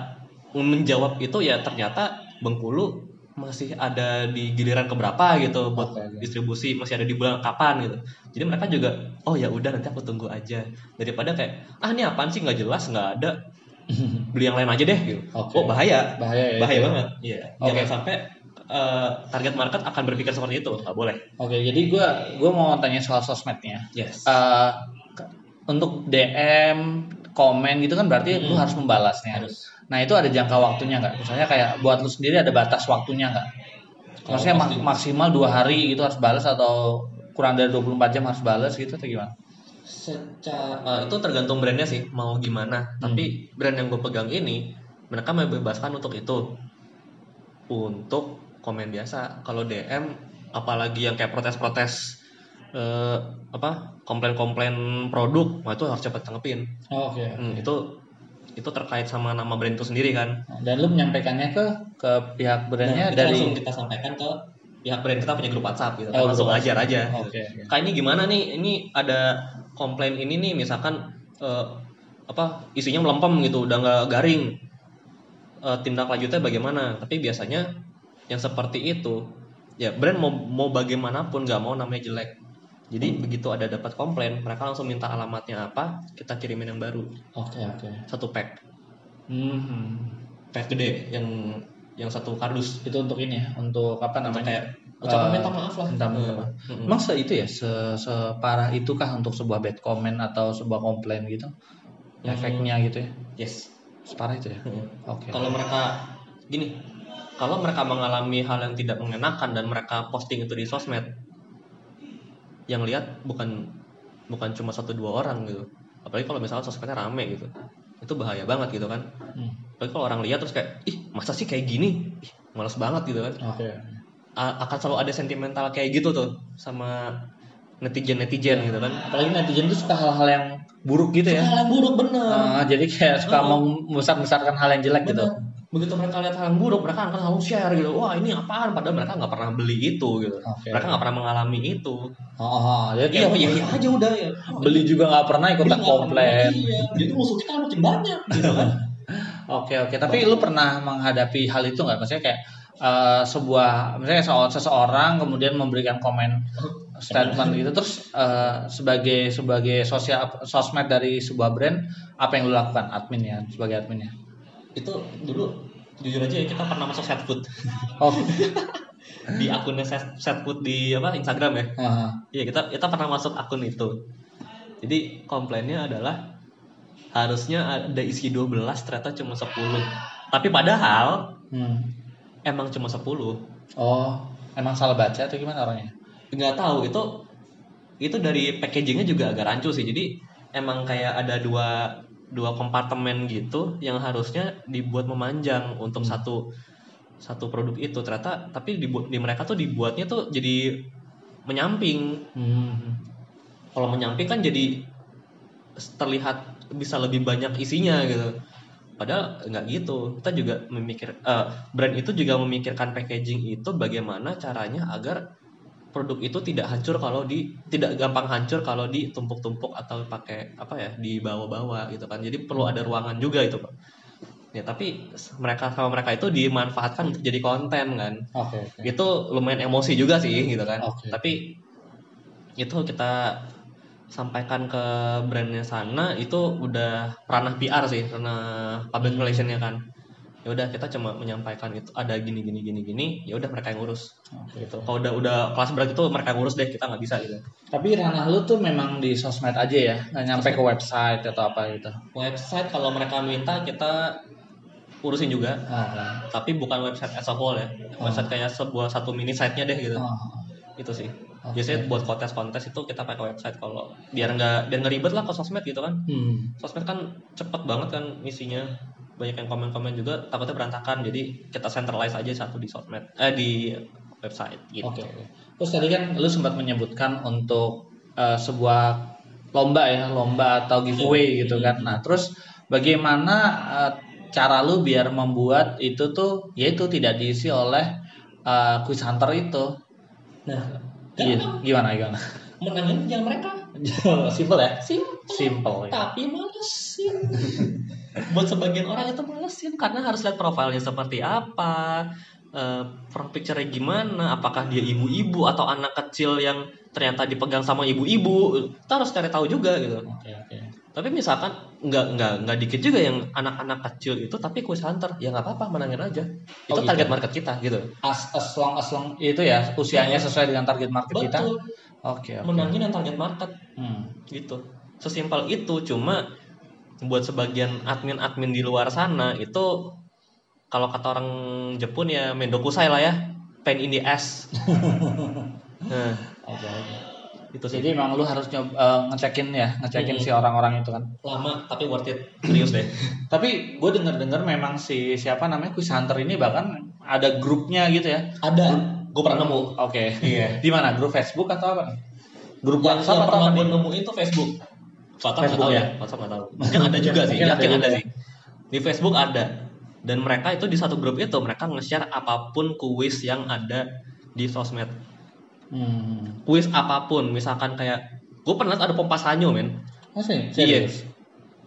menjawab itu ya ternyata Bengkulu masih ada di giliran keberapa gitu buat oke. distribusi masih ada di bulan kapan gitu jadi mereka juga oh ya udah nanti aku tunggu aja daripada kayak ah ini apaan sih nggak jelas nggak ada beli yang lain aja deh gitu Oke. oh bahaya bahaya ya bahaya itu. banget iya Oke. jangan sampai eh, target market akan berpikir seperti itu. Nggak boleh. Oke jadi gua gua mau tanya soal sosmednya. Yes. Ke- untuk DM komen gitu kan berarti lu Hmm. harus membalasnya. Harus. Nah itu ada jangka waktunya nggak? Misalnya kayak buat lu sendiri ada batas waktunya nggak? Maksudnya mak- maksimal dua hari gitu harus balas atau kurang dari 24 jam harus balas gitu atau gimana? secara eh, itu tergantung brandnya sih mau gimana. Tapi brand yang gue pegang ini mereka membebaskan untuk itu. Untuk komen biasa. Kalau DM apalagi yang kayak protes-protes eh, apa komplain-komplain produk wah itu harus cepat tanggepin. Oh, Oke. Hmm, itu itu terkait sama nama brand itu sendiri kan. Dan lu menyampaikannya ke ke pihak brandnya Nah, dari langsung kita sampaikan ke pihak brand kita punya grup WhatsApp gitu. Oh, langsung grup ajar aja. Oke. gitu. kak ini gimana nih? Ini ada komplain ini nih misalkan eh, apa isinya melempem gitu udah nggak garing. Eh, tindak lanjutnya bagaimana? Tapi biasanya yang seperti itu ya brand mau mau bagaimanapun nggak mau namanya jelek jadi begitu ada dapat komplain mereka langsung minta alamatnya apa kita kirimin yang baru Oke oke. satu pack Hmm. pack gede yang yang satu kardus Itu untuk ini ya, untuk apa Untuk namanya? kayak ucapan Eh, minta maaf lah minta maaf. Hmm, hmm. Emang se itu ya, se separah itukah untuk sebuah bad comment atau sebuah komplain gitu? Hmm. Efeknya gitu ya? yes Separah itu ya? Hmm. Oke. Kalau mereka gini, kalau mereka mengalami hal yang tidak mengenakan dan mereka posting itu di sosmed, yang lihat bukan bukan cuma satu dua orang gitu. Apalagi kalau misalnya sosmednya rame gitu, itu bahaya banget gitu kan. Hmm. Apalagi kalau orang lihat terus kayak, ih masa sih kayak gini, ih males banget gitu kan. Oke. A- akan selalu ada sentimental kayak gitu tuh sama netizen netizen gitu kan. Apalagi netizen tuh suka hal-hal yang buruk gitu ya. Hal yang buruk bener. Ah, jadi kayak suka Oh. membesar-besarkan hal yang jelek gitu. Begitu mereka lihat hal yang buruk, mereka akan selalu share gitu. Wah ini apaan? Padahal mereka nggak pernah beli itu gitu. Oke. Mereka nggak pernah mengalami itu. Oh, oh, oh. jadi Iya, iya, iya aja udah ya. beli juga nggak pernah nggak komplain. Iya. Jadi musuh kita makin banyak gitu kan. Oke oke. Tapi lu pernah menghadapi hal itu nggak? Maksudnya kayak eh, sebuah, misalnya soal seseorang kemudian memberikan komen statement gitu, terus eh, sebagai sebagai sosial sosmed dari sebuah brand, apa yang lu lakukan admin ya sebagai adminnya? Itu dulu jujur aja ya kita pernah masuk set food Oh, di akunnya set, set food di apa Instagram ya. Iya kita kita pernah masuk akun itu. Jadi komplainnya adalah harusnya ada isi 12 ternyata cuma 10. Tapi padahal hmm. emang cuma 10. oh, emang salah baca atau gimana orangnya? nggak tahu itu itu dari packagingnya juga agak rancu sih jadi emang kayak ada dua dua kompartemen gitu yang harusnya dibuat memanjang untuk Hmm. satu satu produk itu ternyata tapi dibuat di mereka tuh dibuatnya tuh jadi menyamping Hmm. kalau menyamping kan jadi terlihat bisa lebih banyak isinya gitu padahal nggak gitu kita juga memikir eh, brand itu juga memikirkan packaging itu bagaimana caranya agar produk itu tidak hancur kalau di tidak gampang hancur kalau ditumpuk-tumpuk atau pakai apa ya dibawa-bawa gitu kan jadi perlu ada ruangan juga itu pak ya tapi mereka sama mereka itu dimanfaatkan untuk jadi konten kan Oke. oke. itu lumayan emosi juga sih gitu kan Oke. tapi itu kita sampaikan ke brandnya sana itu udah ranah PR sih ranah public relationnya kan ya udah kita cuma menyampaikan itu ada gini gini gini gini ya udah mereka yang ngurus Oke. gitu kalau udah udah kelas berat itu mereka yang ngurus deh kita nggak bisa gitu Tapi ranah lu tuh memang di sosmed aja ya, nggak nyampe ke website atau apa gitu. website kalau mereka minta kita urusin juga Oke. tapi bukan website as a whole ya website kayak sebuah satu mini site nya deh gitu Oh. itu sih Oke. Biasanya buat kontes-kontes itu kita pakai website kalau biar nggak biar nggak ribet lah ke sosmed gitu kan. Hmm. Sosmed kan cepet banget kan misinya banyak yang komen-komen juga takutnya berantakan jadi kita centralize aja satu di sosmed eh di website gitu. Oke. Terus tadi kan lu sempat menyebutkan untuk eh, sebuah lomba ya, lomba atau giveaway gitu kan. Nah, terus bagaimana eh, cara lu biar membuat itu tuh yaitu tidak diisi oleh eh, quiz hunter itu? Nah, Iya, gimana gimana? Menangin jangan mereka. Simple ya? Simple. Simple ya. Tapi malesin. buat sebagian orang itu malesin karena harus lihat profilnya seperti apa eh profile picture-nya gimana apakah dia ibu-ibu atau anak kecil yang ternyata dipegang sama ibu-ibu kita harus cari tahu juga gitu Oke, oke. tapi misalkan nggak nggak nggak dikit juga yang anak-anak kecil itu tapi quiz hunter ya nggak apa-apa menangin aja itu Oh, gitu. target market kita gitu As, as long as long itu ya usianya sesuai dengan target market kita. betul Oke, oke. menangin yang target market Hmm. gitu sesimpel itu cuma buat sebagian admin-admin di luar sana itu kalau kata orang Jepun ya mendokusai lah ya pain in the ass nah Oke, oke. itu sih Jadi emang lu harus eh, ngecekin ya, ngecekin Hmm. si orang-orang itu kan. lama tapi worth it serius deh Tapi gue denger-dengar memang si siapa namanya quiz hunter ini bahkan ada grupnya gitu ya. Ada. gue pernah nemu Oke. Iya. Di mana? Grup Facebook atau apa nih? Grup yang, WhatsApp yang atau pernah apa gue nih? nemu itu Facebook WhatsApp nggak Facebook tahu ya? ya WhatsApp nggak tahu mungkin ada juga sih yakin ada ya. sih di Facebook ada dan mereka itu di satu grup itu mereka nge-share apa pun kuis yang ada di sosmed Hmm. kuis apa pun misalkan kayak gue pernah ada pompa sanyo men Masih? Iya.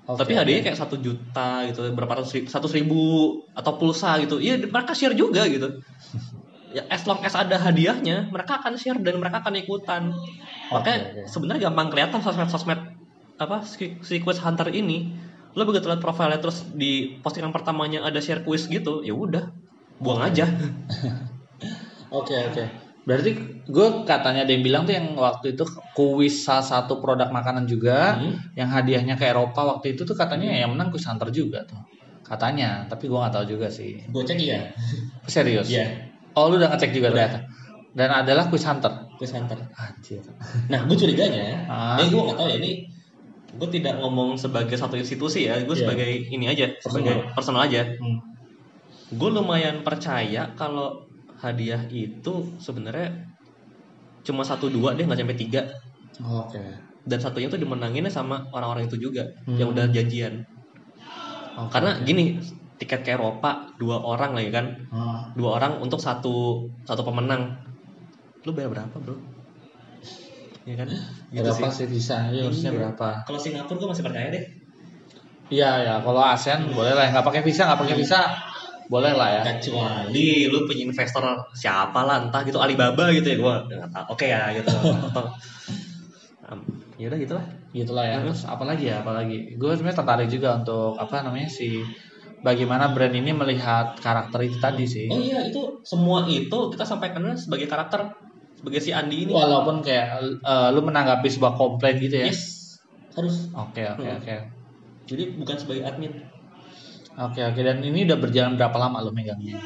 Oke, tapi hadiahnya kayak satu juta gitu berapa ratus ribu, satu ribu atau pulsa gitu iya mereka share juga gitu ya as long as ada hadiahnya mereka akan share dan mereka akan ikutan makanya Oke, oke. sebenarnya gampang kelihatan sosmed sosmed apa quiz hunter ini lo begitu lihat profilnya terus di postingan pertamanya ada share quiz gitu ya udah buang aja Oke oke. Berarti gue katanya ada yang bilang tuh yang waktu itu kuis salah satu produk makanan juga, Hmm. yang hadiahnya ke Eropa waktu itu tuh katanya yang menang quiz hunter juga tuh. Katanya, tapi gue nggak tahu juga sih. Gue cek iya. Serius? Iya. Oh lu udah ngecek juga Udah. ternyata. Dan adalah quiz hunter. Quiz hunter. Anjir. Nah, gue curiganya. Ah. Eh, gue nggak tahu ya ini. Gue tidak ngomong sebagai satu institusi ya gue Iya. sebagai ini aja sebagai personal aja Hmm. gue lumayan percaya kalau hadiah itu sebenarnya cuma satu dua deh nggak sampai tiga Oke. dan satunya tuh dimenanginnya sama orang-orang itu juga Hmm. yang udah janjian Oke, karena gini tiket ke Eropa dua orang lagi kan Ah. dua orang untuk satu satu pemenang lu bayar berapa bro ya kan gitu berapa sih bisa? Iya, harusnya Iya. berapa? kalau Singapura gue masih percaya deh Iya ya, kalau ASEAN boleh lah, nggak pakai visa, nggak pakai visa, boleh lah ya. kecuali lu punya investor siapa lah entah gitu Alibaba gitu ya gue nggak tahu oke ya gitu atau um, ya udah gitulah Gitulah ya. Terus apalagi ya, apalagi. Gue sebenarnya tertarik juga untuk apa namanya si bagaimana brand ini melihat karakter itu tadi sih. oh iya itu semua itu kita sampaikan sebagai karakter sebagai si Andi ini Walaupun kayak eh, lu menanggapi sebuah komplain gitu ya. yes harus Oke oke Hmm. oke. jadi bukan sebagai admin Oke oke dan ini udah berjalan berapa lama lu megangnya?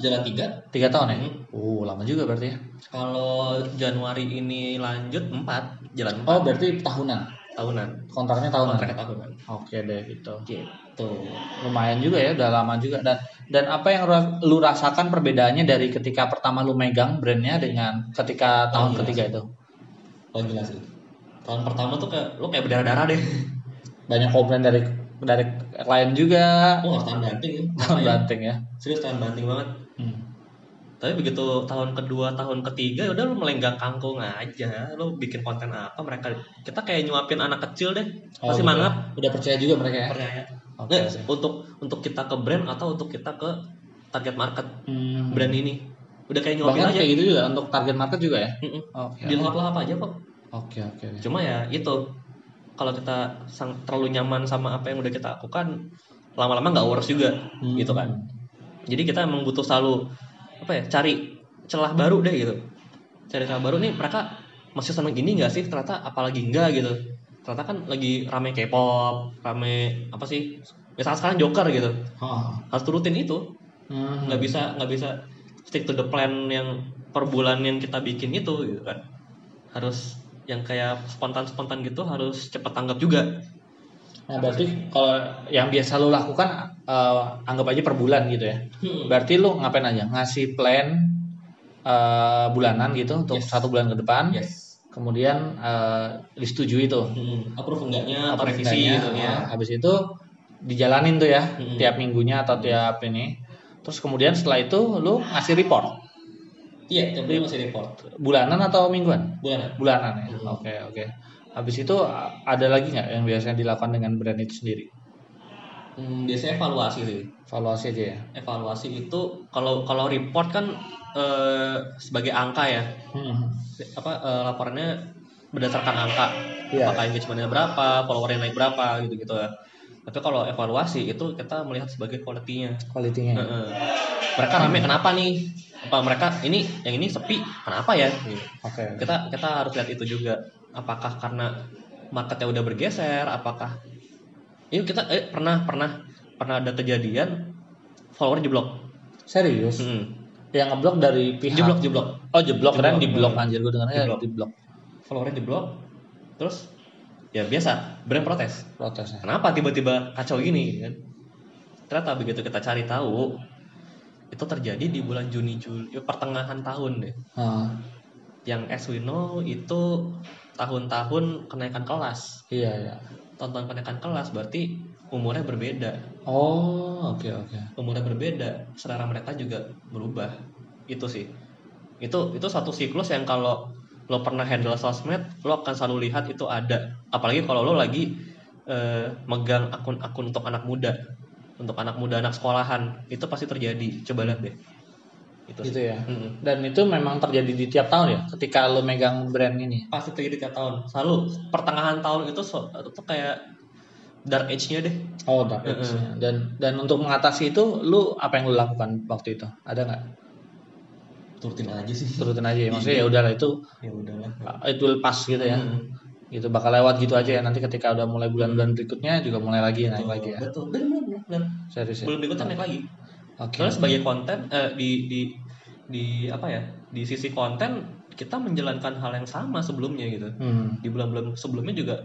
jalan tiga Tiga tahun ya? Hmm. Uh lama juga berarti ya. kalau Januari ini lanjut empat jalan empat Oh berarti tahunan. tahunan Kontraknya tahunan. kontraknya tahunan Oke deh gitu. gitu lumayan juga ya udah lama juga. Dan dan apa yang lu rasakan perbedaannya dari ketika pertama lu megang brandnya dengan ketika tahun iya. ketiga itu? Oh jelas sih. Tahun pertama tuh kayak lu kayak berdarah-darah deh. Banyak komplain dari dari klien juga. Oh tahan banting ya. Tahun banting ya. Serius tahan banting banget. Hmm. tapi begitu tahun kedua tahun ketiga ya udah lu melenggang kangkung aja. Lu bikin konten apa mereka kita kayak nyuapin anak kecil deh. Oh, masih gitu mangap. Udah percaya juga mereka ya? Percaya Oke, Nggak, oke. untuk untuk kita ke brand atau untuk kita ke target market Hmm. brand ini udah kayak nyuapin bahkan aja kayak gitu juga untuk target market juga ya Mm-mm. oke dilahap-lahap aja kok oke oke oke. cuma ya itu kalau kita sang, terlalu nyaman sama apa yang udah kita lakukan lama-lama nggak works juga Hmm. gitu kan jadi kita emang butuh selalu apa ya cari celah baru deh gitu cari celah baru nih mereka masih seneng ini nggak sih ternyata apalagi enggak gitu ternyata kan lagi rame K-pop rame apa sih misalnya sekarang Joker gitu Oh. harus turutin itu Hmm. nggak bisa nggak bisa stick to the plan yang per bulan yang kita bikin itu gitu kan harus yang kayak spontan-spontan gitu harus cepet tanggap juga Nah, berarti kalau yang biasa lu lakukan eh, anggap aja per bulan gitu ya. Hmm. Berarti lu ngapain aja? Ngasih plan eh, bulanan gitu untuk Yes. satu bulan ke depan. Yes. Kemudian eh, disetujui tuh. Hmm. Approve enggaknya atau apa revisi gitu ya. Nah, habis itu dijalanin tuh ya Hmm. tiap minggunya atau tiap ini. Terus kemudian setelah itu lu ngasih report Iya, tiap bulan masih report. bulanan atau mingguan? Bulanan. Bulanan ya. Hmm. Oke oke. Habis itu ada lagi nggak yang biasanya dilakukan dengan brand itu sendiri? Hmm, biasanya evaluasi sih. Evaluasi aja ya. evaluasi itu kalau kalau report kan eh, sebagai angka ya Hmm. apa eh, laporannya berdasarkan angka Iya. apakah engagementnya berapa followernya naik berapa gitu gitu ya tapi kalau evaluasi itu kita melihat sebagai quality-nya Kualitinya. ya? Heeh. mereka rame kenapa nih apa mereka ini yang ini sepi kenapa ya Gitu. Oke. kita kita harus lihat itu juga apakah karena marketnya udah bergeser apakah ini kita eh, pernah pernah pernah ada kejadian follower jeblok Serius? Mm-mm. Yang ngeblok dari pihak jeblok jeblok Oh jeblok keren Jeblok. di blok Hmm. anjir gue dengarnya Jeblok. di blok followernya jeblok terus ya biasa brand protes protesnya. kenapa tiba-tiba kacau gini kan ternyata begitu kita cari tahu itu terjadi di bulan Juni Juli ya, pertengahan tahun deh Ah, yang as we know itu tahun-tahun kenaikan kelas iya iya. Tonton kenaikan kelas berarti umurnya berbeda. Oh oke oke. umurnya berbeda selera mereka juga berubah. Itu sih. Itu itu satu siklus yang kalau lo pernah handle sosmed lo akan selalu lihat itu ada. Apalagi kalau lo lagi eh, megang akun-akun untuk anak muda. Untuk anak muda anak sekolahan. Itu pasti terjadi. Coba lihat deh itu Gitu sih. ya. Mm-mm. Dan itu memang terjadi di tiap tahun ya. Ketika lo megang brand ini. pasti terjadi tiap tahun selalu pertengahan tahun itu so, itu kayak dark age-nya deh Oh dapat. Heeh. Dan dan untuk mengatasi itu, lu apa yang lu lakukan waktu itu? Ada nggak? Turutin aja sih. Turutin aja ya. Maksudnya ya udahlah itu ya udahlah itu lepas gitu ya. Hmm. Gitu bakal lewat gitu aja ya. Nanti ketika udah mulai bulan-bulan berikutnya juga mulai lagi naik lagi ya. betul benar benar benar Serius ya. belum berikutnya naik lagi Oke. Soalnya sebagai konten eh, di di di apa ya di sisi konten kita menjalankan hal yang sama sebelumnya gitu Hmm. di bulan-bulan sebelumnya juga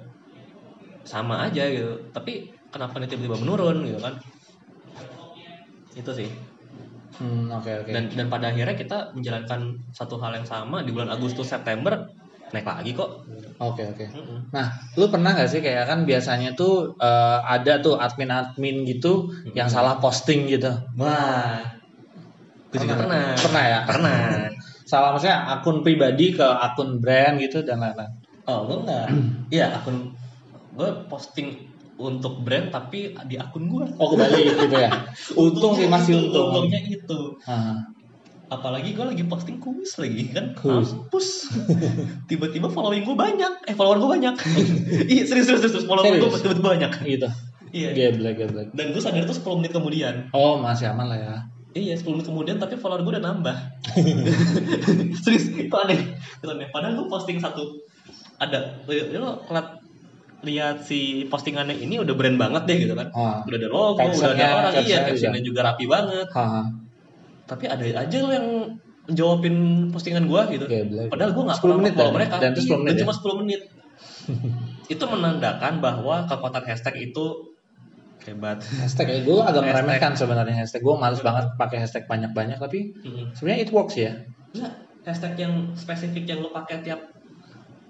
sama aja gitu tapi kenapa ini tiba-tiba menurun gitu kan itu sih Hmm, oke oke. dan dan pada akhirnya kita menjalankan satu hal yang sama di bulan Agustus September naik lagi kok Oke oke. Mm-mm. Nah, lu pernah gak sih kayak kan biasanya tuh eh, ada tuh admin-admin gitu yang salah posting gitu. wah gue juga pernah Pernah ya? pernah Salah maksudnya akun pribadi ke akun brand gitu dan lain-lain. Oh, gue enggak. Iya, akun gue posting untuk brand tapi di akun gue. Oh kembali gitu ya. Untung sih masih untung. Untungnya itu. Ah, Apalagi gue lagi posting kuis lagi kan. Kuis. Mampus. Tiba-tiba following gue banyak. Eh, follower gue banyak. iya, serius, serius, serius. Follower gue tiba-tiba banyak. gitu. Iya. Geblek geblek. Dan gue sadar itu 10 menit kemudian. Oh masih aman lah ya. Iya, 10 menit kemudian tapi follower gue udah nambah. serius, itu aneh. Itu aneh. Padahal gue posting satu ada ya lo lihat lihat si postingannya ini udah brand banget deh gitu kan. Ah. Udah ada logo, udah ada orang, iya captionnya juga rapi banget. Haha. Tapi ada aja lo yang jawabin postingan gua gitu. Geblek. Padahal gua nggak 10 pernah menit follow dan- mereka. dan itu 10 Iya, menit dan ya? cuma 10 menit. itu menandakan bahwa kekuatan hashtag itu hebat. Hashtag ya, gue agak Hashtag. meremehkan sebenarnya hashtag. Gue males banget pakai hashtag banyak-banyak, tapi Hmm. sebenarnya it works ya. Enggak, hashtag yang spesifik yang lo pakai tiap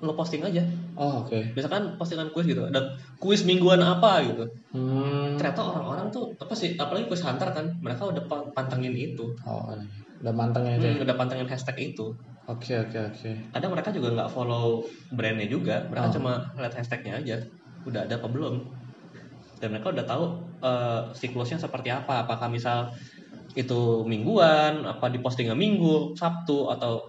lo posting aja. Oh oke. Misalkan postingan kuis gitu, ada kuis mingguan apa gitu. Hmm. Ternyata orang-orang tuh apa sih, apalagi kuis hunter kan, mereka udah pa- pantengin itu. Oh, udah mantengnya itu. ya? Hmm, udah pantengin hashtag itu. Oke oke oke. Kadang mereka juga nggak follow brandnya juga, mereka Oh. cuma lihat hashtagnya aja. Udah ada apa belum? Dan mereka udah tahu eh, siklusnya seperti apa. Apakah misal itu mingguan, apa di postingnya minggu, Sabtu atau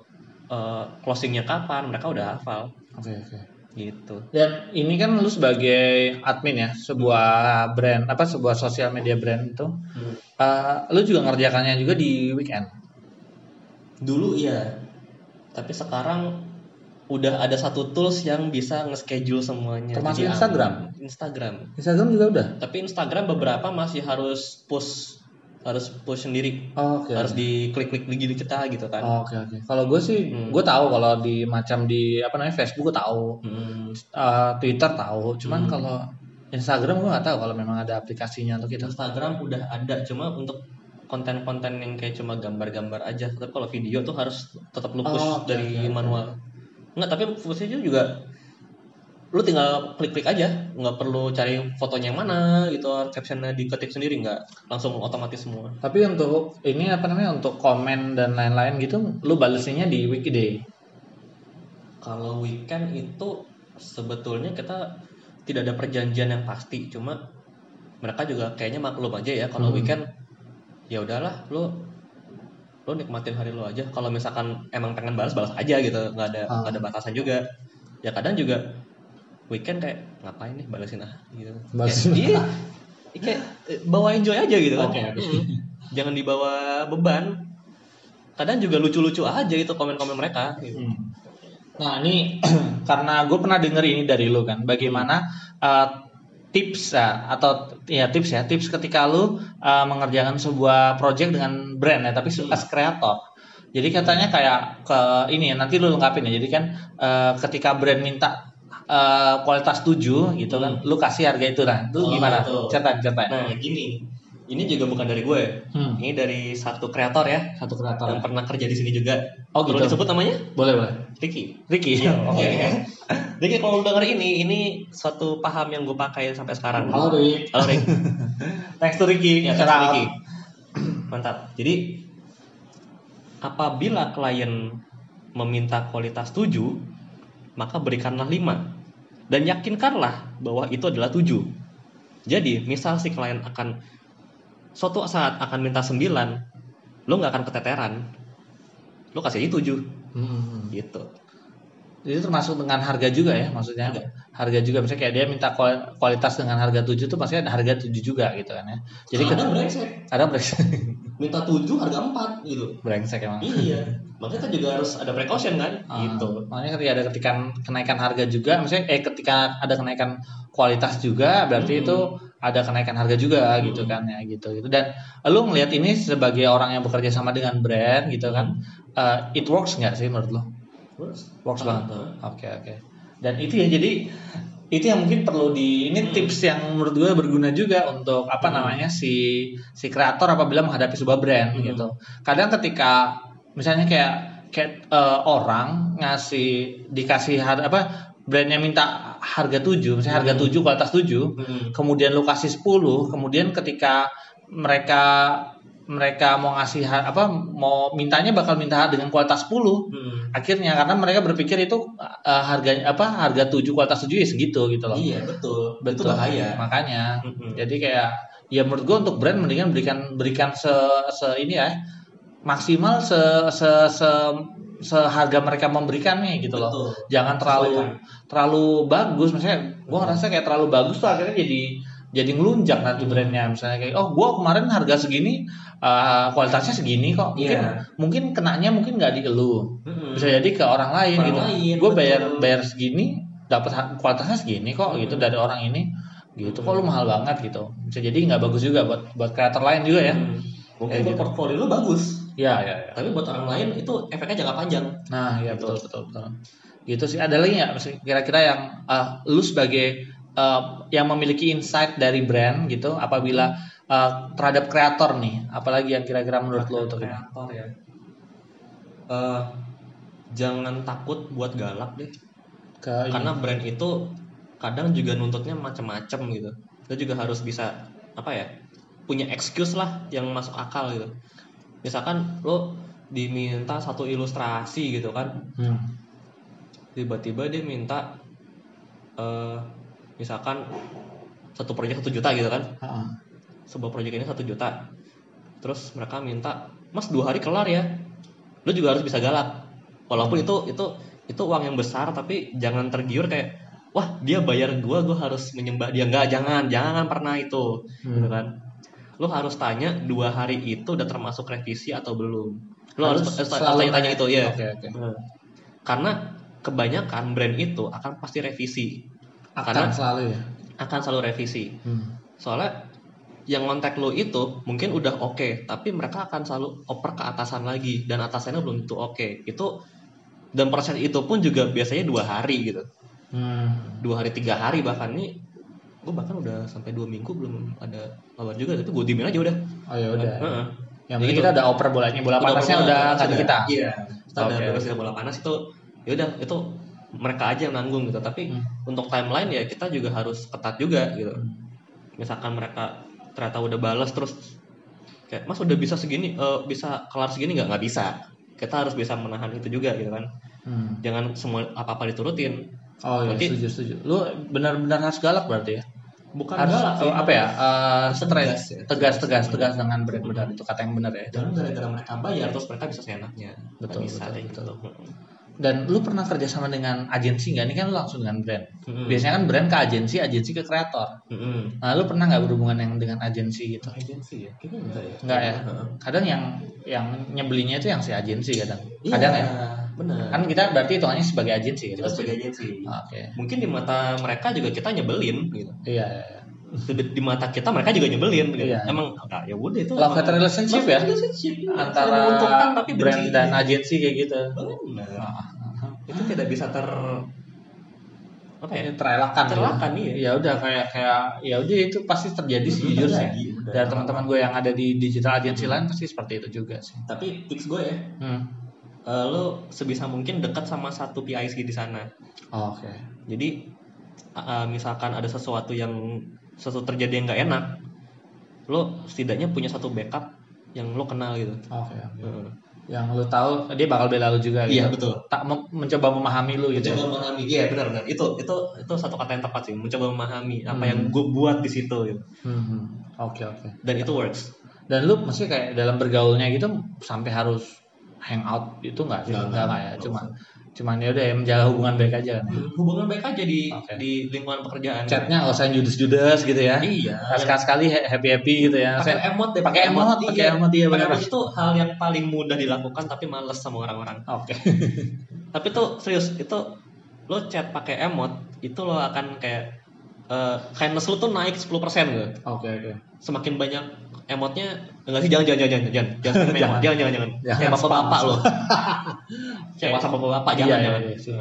eh, closingnya kapan? Mereka udah hafal Oke oke. gitu. Dan ini kan lu sebagai admin ya sebuah brand apa sebuah sosial media brand itu, Hmm. eh, lu juga ngerjakannya juga di weekend. Dulu iya, tapi sekarang udah ada satu tools yang bisa nge-schedule semuanya. Termasuk Jadi Instagram? Instagram. Instagram juga udah. Tapi Instagram beberapa masih harus push harus push sendiri Oh, Oke. harus diklik-klik di gini kita gitu kan Oh, Oke oke. Kalau gue sih, Hmm. gue tahu kalau di macam di apa namanya Facebook gue tahu, Hmm. Eh, Twitter tahu. Cuman Hmm. kalau Instagram gue nggak tahu kalau memang ada aplikasinya untuk itu. Instagram udah ada cuma untuk konten-konten yang kayak cuma gambar-gambar aja tapi kalau video tuh harus tetap lu push Oh, oke, dari oke, oke. manual Enggak, tapi pushnya juga lu tinggal klik-klik aja. Nggak perlu cari fotonya yang mana gitu captionnya diketik sendiri nggak. Langsung otomatis semua. Tapi untuk ini apa namanya untuk komen dan lain-lain gitu, lu balesnya di Wikiday. kalau weekend itu sebetulnya kita tidak ada perjanjian yang pasti. Cuma mereka juga kayaknya maklum aja ya kalau Hmm. weekend ya udahlah lu lu nikmatin hari lu aja. Kalau misalkan emang pengen balas balas aja gitu. Nggak ada Ah. nggak ada batasan juga. Ya kadang juga weekend kayak ngapain nih balesin ah gitu Balesin. Kayak, iya kayak eh, bawa enjoy aja gitu kan oke. Mm. jangan dibawa beban kadang juga lucu-lucu aja itu komen-komen mereka gitu. Hmm. Nah ini karena gue pernah denger ini dari lu kan, bagaimana uh, tips ya, atau ya tips ya tips ketika lu uh, mengerjakan sebuah project dengan brand ya, tapi as kreator. Jadi katanya kayak ke ini ya nanti lu lengkapin ya. Jadi kan uh, ketika brand minta uh, kualitas 7 gitu kan, lu kasih harga itu kan. Itu Oh, gimana? Ceritain, ceritain. Nah gini, ini juga bukan dari gue. Hmm. Ini dari satu kreator ya, Satu kreator. yang pernah kerja di sini juga. Oh, Perlu gitu. disebut namanya? Boleh, boleh. Ricky. Ricky. Iya, Oke. Jadi kalau lu denger ini, ini suatu paham yang gue pakai sampai sekarang. Halo Rick. Halo Rick. Thanks to Ricky. Ya, thanks, out. Ricky. Mantap. Jadi apabila klien meminta kualitas 7, maka berikanlah 5 dan yakinkanlah bahwa itu adalah 7. Jadi, misal si klien akan suatu saat akan minta 9, lo nggak akan keteteran. Lo kasih aja 7 Hmm. gitu. Itu termasuk dengan harga juga ya maksudnya. Iya. Harga juga misalnya kayak dia minta kual- kualitas dengan harga 7 tuh pasti ada harga 7 juga gitu kan ya. Jadi ada ke- brengsek ada brengsek. minta 7 harga 4 gitu brengsek emang. iya. Makanya kita juga harus ada precaution kan? Ah, Gitu. Makanya ketika ada ketikan kenaikan harga juga, misalnya eh ketika ada kenaikan kualitas juga, berarti Hmm. itu ada kenaikan harga juga gitu kan ya gitu gitu. Dan lu ngelihat ini sebagai orang yang bekerja sama dengan brand gitu kan, eh, it works nggak sih menurut lu? terus Works banget. Heeh. Oke oke. Dan itu ya jadi itu yang mungkin perlu di ini tips yang menurut gue berguna juga untuk apa namanya si si kreator apabila menghadapi sebuah brand Hmm. gitu. Kadang ketika misalnya kayak kayak eh, orang ngasih dikasih har- apa brandnya minta harga 7, misalnya harga 7 kualitas 7, Hmm. kemudian lu kasih 10, kemudian ketika mereka mereka mau ngasih apa mau mintanya bakal minta dengan kualitas 10 Hmm. akhirnya karena mereka berpikir itu uh, harganya apa harga 7 kualitas 7 ya segitu gitu loh. iya betul itu Betul. bahaya Makanya Mm-mm. jadi kayak ya menurut gua untuk brand mendingan berikan berikan se, se ini ya maksimal se se se seharga mereka memberikannya gitu loh. Betul. Jangan terlalu Sesuaikan. terlalu bagus misalnya gua ngerasa kayak terlalu bagus tuh akhirnya jadi jadi ngelunjak nanti brandnya. Misalnya kayak oh gua kemarin harga segini uh, kualitasnya segini kok. Mungkin Iya. mungkin kenanya mungkin nggak di elu. Hmm. bisa jadi ke orang lain Orang gitu. lain, gue betul. bayar bayar segini dapat kualitasnya segini kok gitu Hmm. dari orang ini. Gitu kok lu mahal banget gitu. Bisa jadi nggak bagus juga buat buat kreator lain juga ya. Hmm. mungkin buat gitu. portfolio lu bagus. Ya ya ya tapi buat orang lain itu efeknya jangka panjang. Nah ya betul betul betul. Gitu sih. Ada lagi nggak? Kira-kira yang uh, lu sebagai uh, yang memiliki insight dari brand gitu apabila uh, terhadap kreator nih apalagi yang kira-kira menurut lo untuk ini kreator ya. Eh, jangan takut buat galak deh. Ke ini. karena brand itu kadang juga nuntutnya macam-macam gitu. Lo juga harus bisa apa ya punya excuse lah yang masuk akal gitu. Misalkan lo diminta satu ilustrasi gitu kan. Hmm. tiba-tiba dia minta eh misalkan satu proyek satu juta gitu kan. Ah, sebuah proyek ini satu juta. Terus mereka minta mas dua hari kelar ya. Lo juga harus bisa galak. Walaupun itu itu itu uang yang besar tapi jangan tergiur kayak wah dia bayar gua gua harus menyembah dia. Enggak jangan jangan pernah itu Hmm. gitu kan. Lo harus tanya dua hari itu udah termasuk revisi atau belum. Lo harus, harus, selalu tanya, tanya itu ya oke oke. Hmm. karena kebanyakan brand itu akan pasti revisi akan Karena- selalu ya akan selalu revisi Hmm. soalnya yang kontak lo itu mungkin udah oke tapi mereka akan selalu oper ke atasan lagi dan atasannya belum tentu oke itu dan proses itu pun juga biasanya dua hari gitu Hmm. dua hari tiga hari bahkan nih gue bahkan udah sampai dua minggu belum ada kabar juga tapi gue diemin aja udah Oh ya udah. Heeh. Yang Jadi penting gitu. kita udah oper bolanya, bola panasnya udah di kita. iya kita beres bola panas itu ya udah itu mereka aja yang nanggung gitu tapi Hmm. untuk timeline ya kita juga harus ketat juga gitu Hmm. misalkan mereka ternyata udah balas terus kayak mas udah bisa segini eh, bisa kelar segini nggak nggak bisa kita harus bisa menahan itu juga gitu kan Hmm. jangan semua apa apa diturutin Oh iya, Nanti- setuju setuju. Lu benar-benar harus galak berarti ya? bukan harus galak sih, oh, apa ya? eh, Tegas straight, ya. tegas, tegas, tegas dengan benar-benar itu kata yang benar ya. jangan gara-gara mereka bayar terus mereka bisa seenaknya Betul, bisa betul, betul. gitu Dan lu pernah kerja sama dengan agensi nggak? Ini kan lu langsung dengan brand. Mm-mm. Biasanya kan brand ke agensi, agensi ke kreator. Mm-mm. Nah, lu pernah nggak berhubungan yang dengan agensi gitu? agensi ya kayaknya enggak ya Enggak ya? Kadang yang yang nyebelinnya itu yang si agensi kadang. Iya, Kadang ya. benar Kan kita berarti hitungannya sebagai agensi gitu. kita sebagai agensi Oke. mungkin di mata mereka juga kita nyebelin gitu Iya, iya, iya. di, mata kita mereka juga nyebelin gitu. Iya. emang ah, ya udah itu Love hate relationship ya? relationship, iya. Antara menguntungkan tapi brand benci. dan agensi kayak gitu. benar Ah, itu tidak bisa ter apa ya ya, terelakkan Terelakkan, gitu. iya. ya udah kayak kayak ya udah itu pasti terjadi sih jujur sih udah. dari teman-teman gue yang ada di digital agency lain pasti seperti itu juga sih tapi tips gue ya hmm. eh, lo sebisa mungkin dekat sama satu PIC di sana Oh, oke jadi uh, misalkan ada sesuatu yang sesuatu terjadi yang nggak enak lo setidaknya punya satu backup yang lo kenal gitu oke oke. Heeh. yang lu tahu dia bakal bela lu juga gitu Iya, betul. tak mencoba memahami lu gitu ya? mencoba memahami iya benar benar itu itu itu satu kata yang tepat sih mencoba memahami apa Hmm. yang gue buat di situ gitu. Hmm, hmm. oke oke dan itu works dan lu mesti kayak dalam bergaulnya gitu sampai harus hangout itu nggak sih Nggak, nggak ya cuma cuman ya udah ya menjaga hubungan baik aja. Kan hubungan baik aja di Oke. di lingkungan pekerjaan. Chatnya nggak usah judes-judes gitu ya. Iya. Sekali sekali happy happy gitu ya. Pakai emot deh pakai emot pakai emot iya benar itu hal yang paling mudah dilakukan tapi males sama orang-orang. Oke. Tapi tuh serius itu lo chat pakai emot itu lo akan kayak eh kindness lo tuh naik 10% gitu. Oke oke semakin banyak emotnya enggak sih jangan jangan jangan jangan jangan jangan. Jangan. jangan jangan jangan Jangan kayak bapak bapak spam. lo kayak WhatsApp bapak bapak Iya, jangan iya, jangan iya, sih.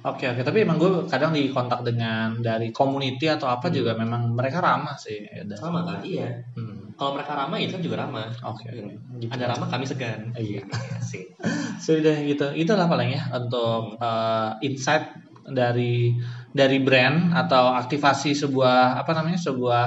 Oke oke, tapi emang gue kadang di kontak dengan dari community atau apa juga memang mereka ramah sih. Ya sama kan iya Hmm. kalau mereka ramah itu kan juga ramah Oke. Gitu. ada ramah kami segan Iya. sih Sudah gitu. Itulah paling ya untuk uh, insight dari dari brand atau aktivasi sebuah apa namanya sebuah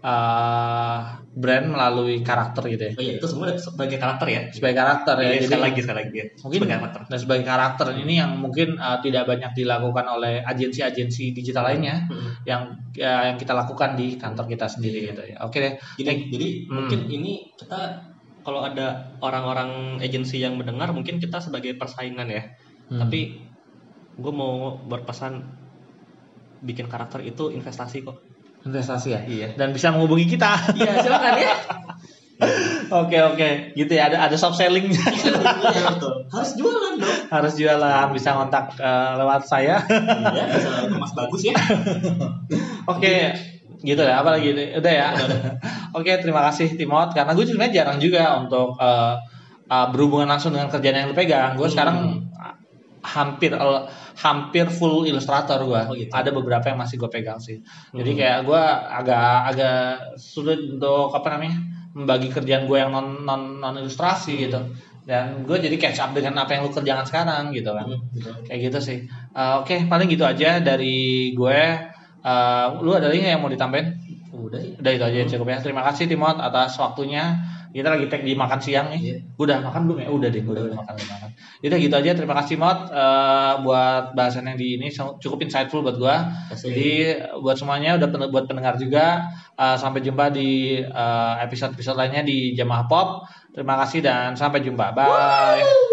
uh, brand melalui karakter gitu ya. oh iya itu semua sebagai karakter ya Sebagai karakter ya. Iya, Jadi sekali lagi sekali lagi ya. mungkin sebagai karakter dan sebagai karakter ini yang mungkin uh, tidak banyak dilakukan oleh agensi-agensi digital lainnya Hmm. yang ya, yang kita lakukan di kantor kita sendiri gitu ya. Oke deh. jadi jadi Hmm. mungkin ini kita kalau ada orang-orang agensi yang mendengar mungkin kita sebagai persaingan ya Hmm. tapi gue mau berpesan bikin karakter itu investasi kok investasi ya. iya Dan bisa menghubungi kita. iya silakan ya Oke oke, gitu ya. Ada ada soft sellingnya. harus jualan dong Harus jualan, bisa kontak eh, lewat saya. iya bisa mas bagus ya Oke, gitu ya. Apa lagi? Udah ya. Oke, terima kasih Timot. Karena gue sebenarnya jarang juga untuk eh, eh, berhubungan langsung dengan kerjaan yang lu pegang. Gue Hmm. sekarang hampir hampir full ilustrator gue. Oh, gitu. Ada beberapa yang masih gue pegang sih. Jadi Hmm. kayak gue agak agak sulit untuk apa namanya membagi kerjaan gue yang non non non ilustrasi Hmm. gitu. Dan gue jadi catch up dengan apa yang lu kerjakan sekarang gitu kan. Hmm, Kayak gitu sih. Eh, Oke, paling gitu aja dari gue. Eh, lu ada lagi yang mau ditambahin? udah Udah itu aja cukup ya. Terima kasih Timot atas waktunya. Kita lagi tag di makan siang nih. Iya. Udah makan belum ya? Udah deh, udah, udah makan, udah makan. Udah gitu aja. Terima kasih Mot eh, buat bahasan yang di ini cukup insightful buat gua. Jadi buat semuanya udah pen- buat pendengar juga eh, sampai jumpa di eh, episode-episode lainnya di Jamaah Pop. Terima kasih dan sampai jumpa. Bye.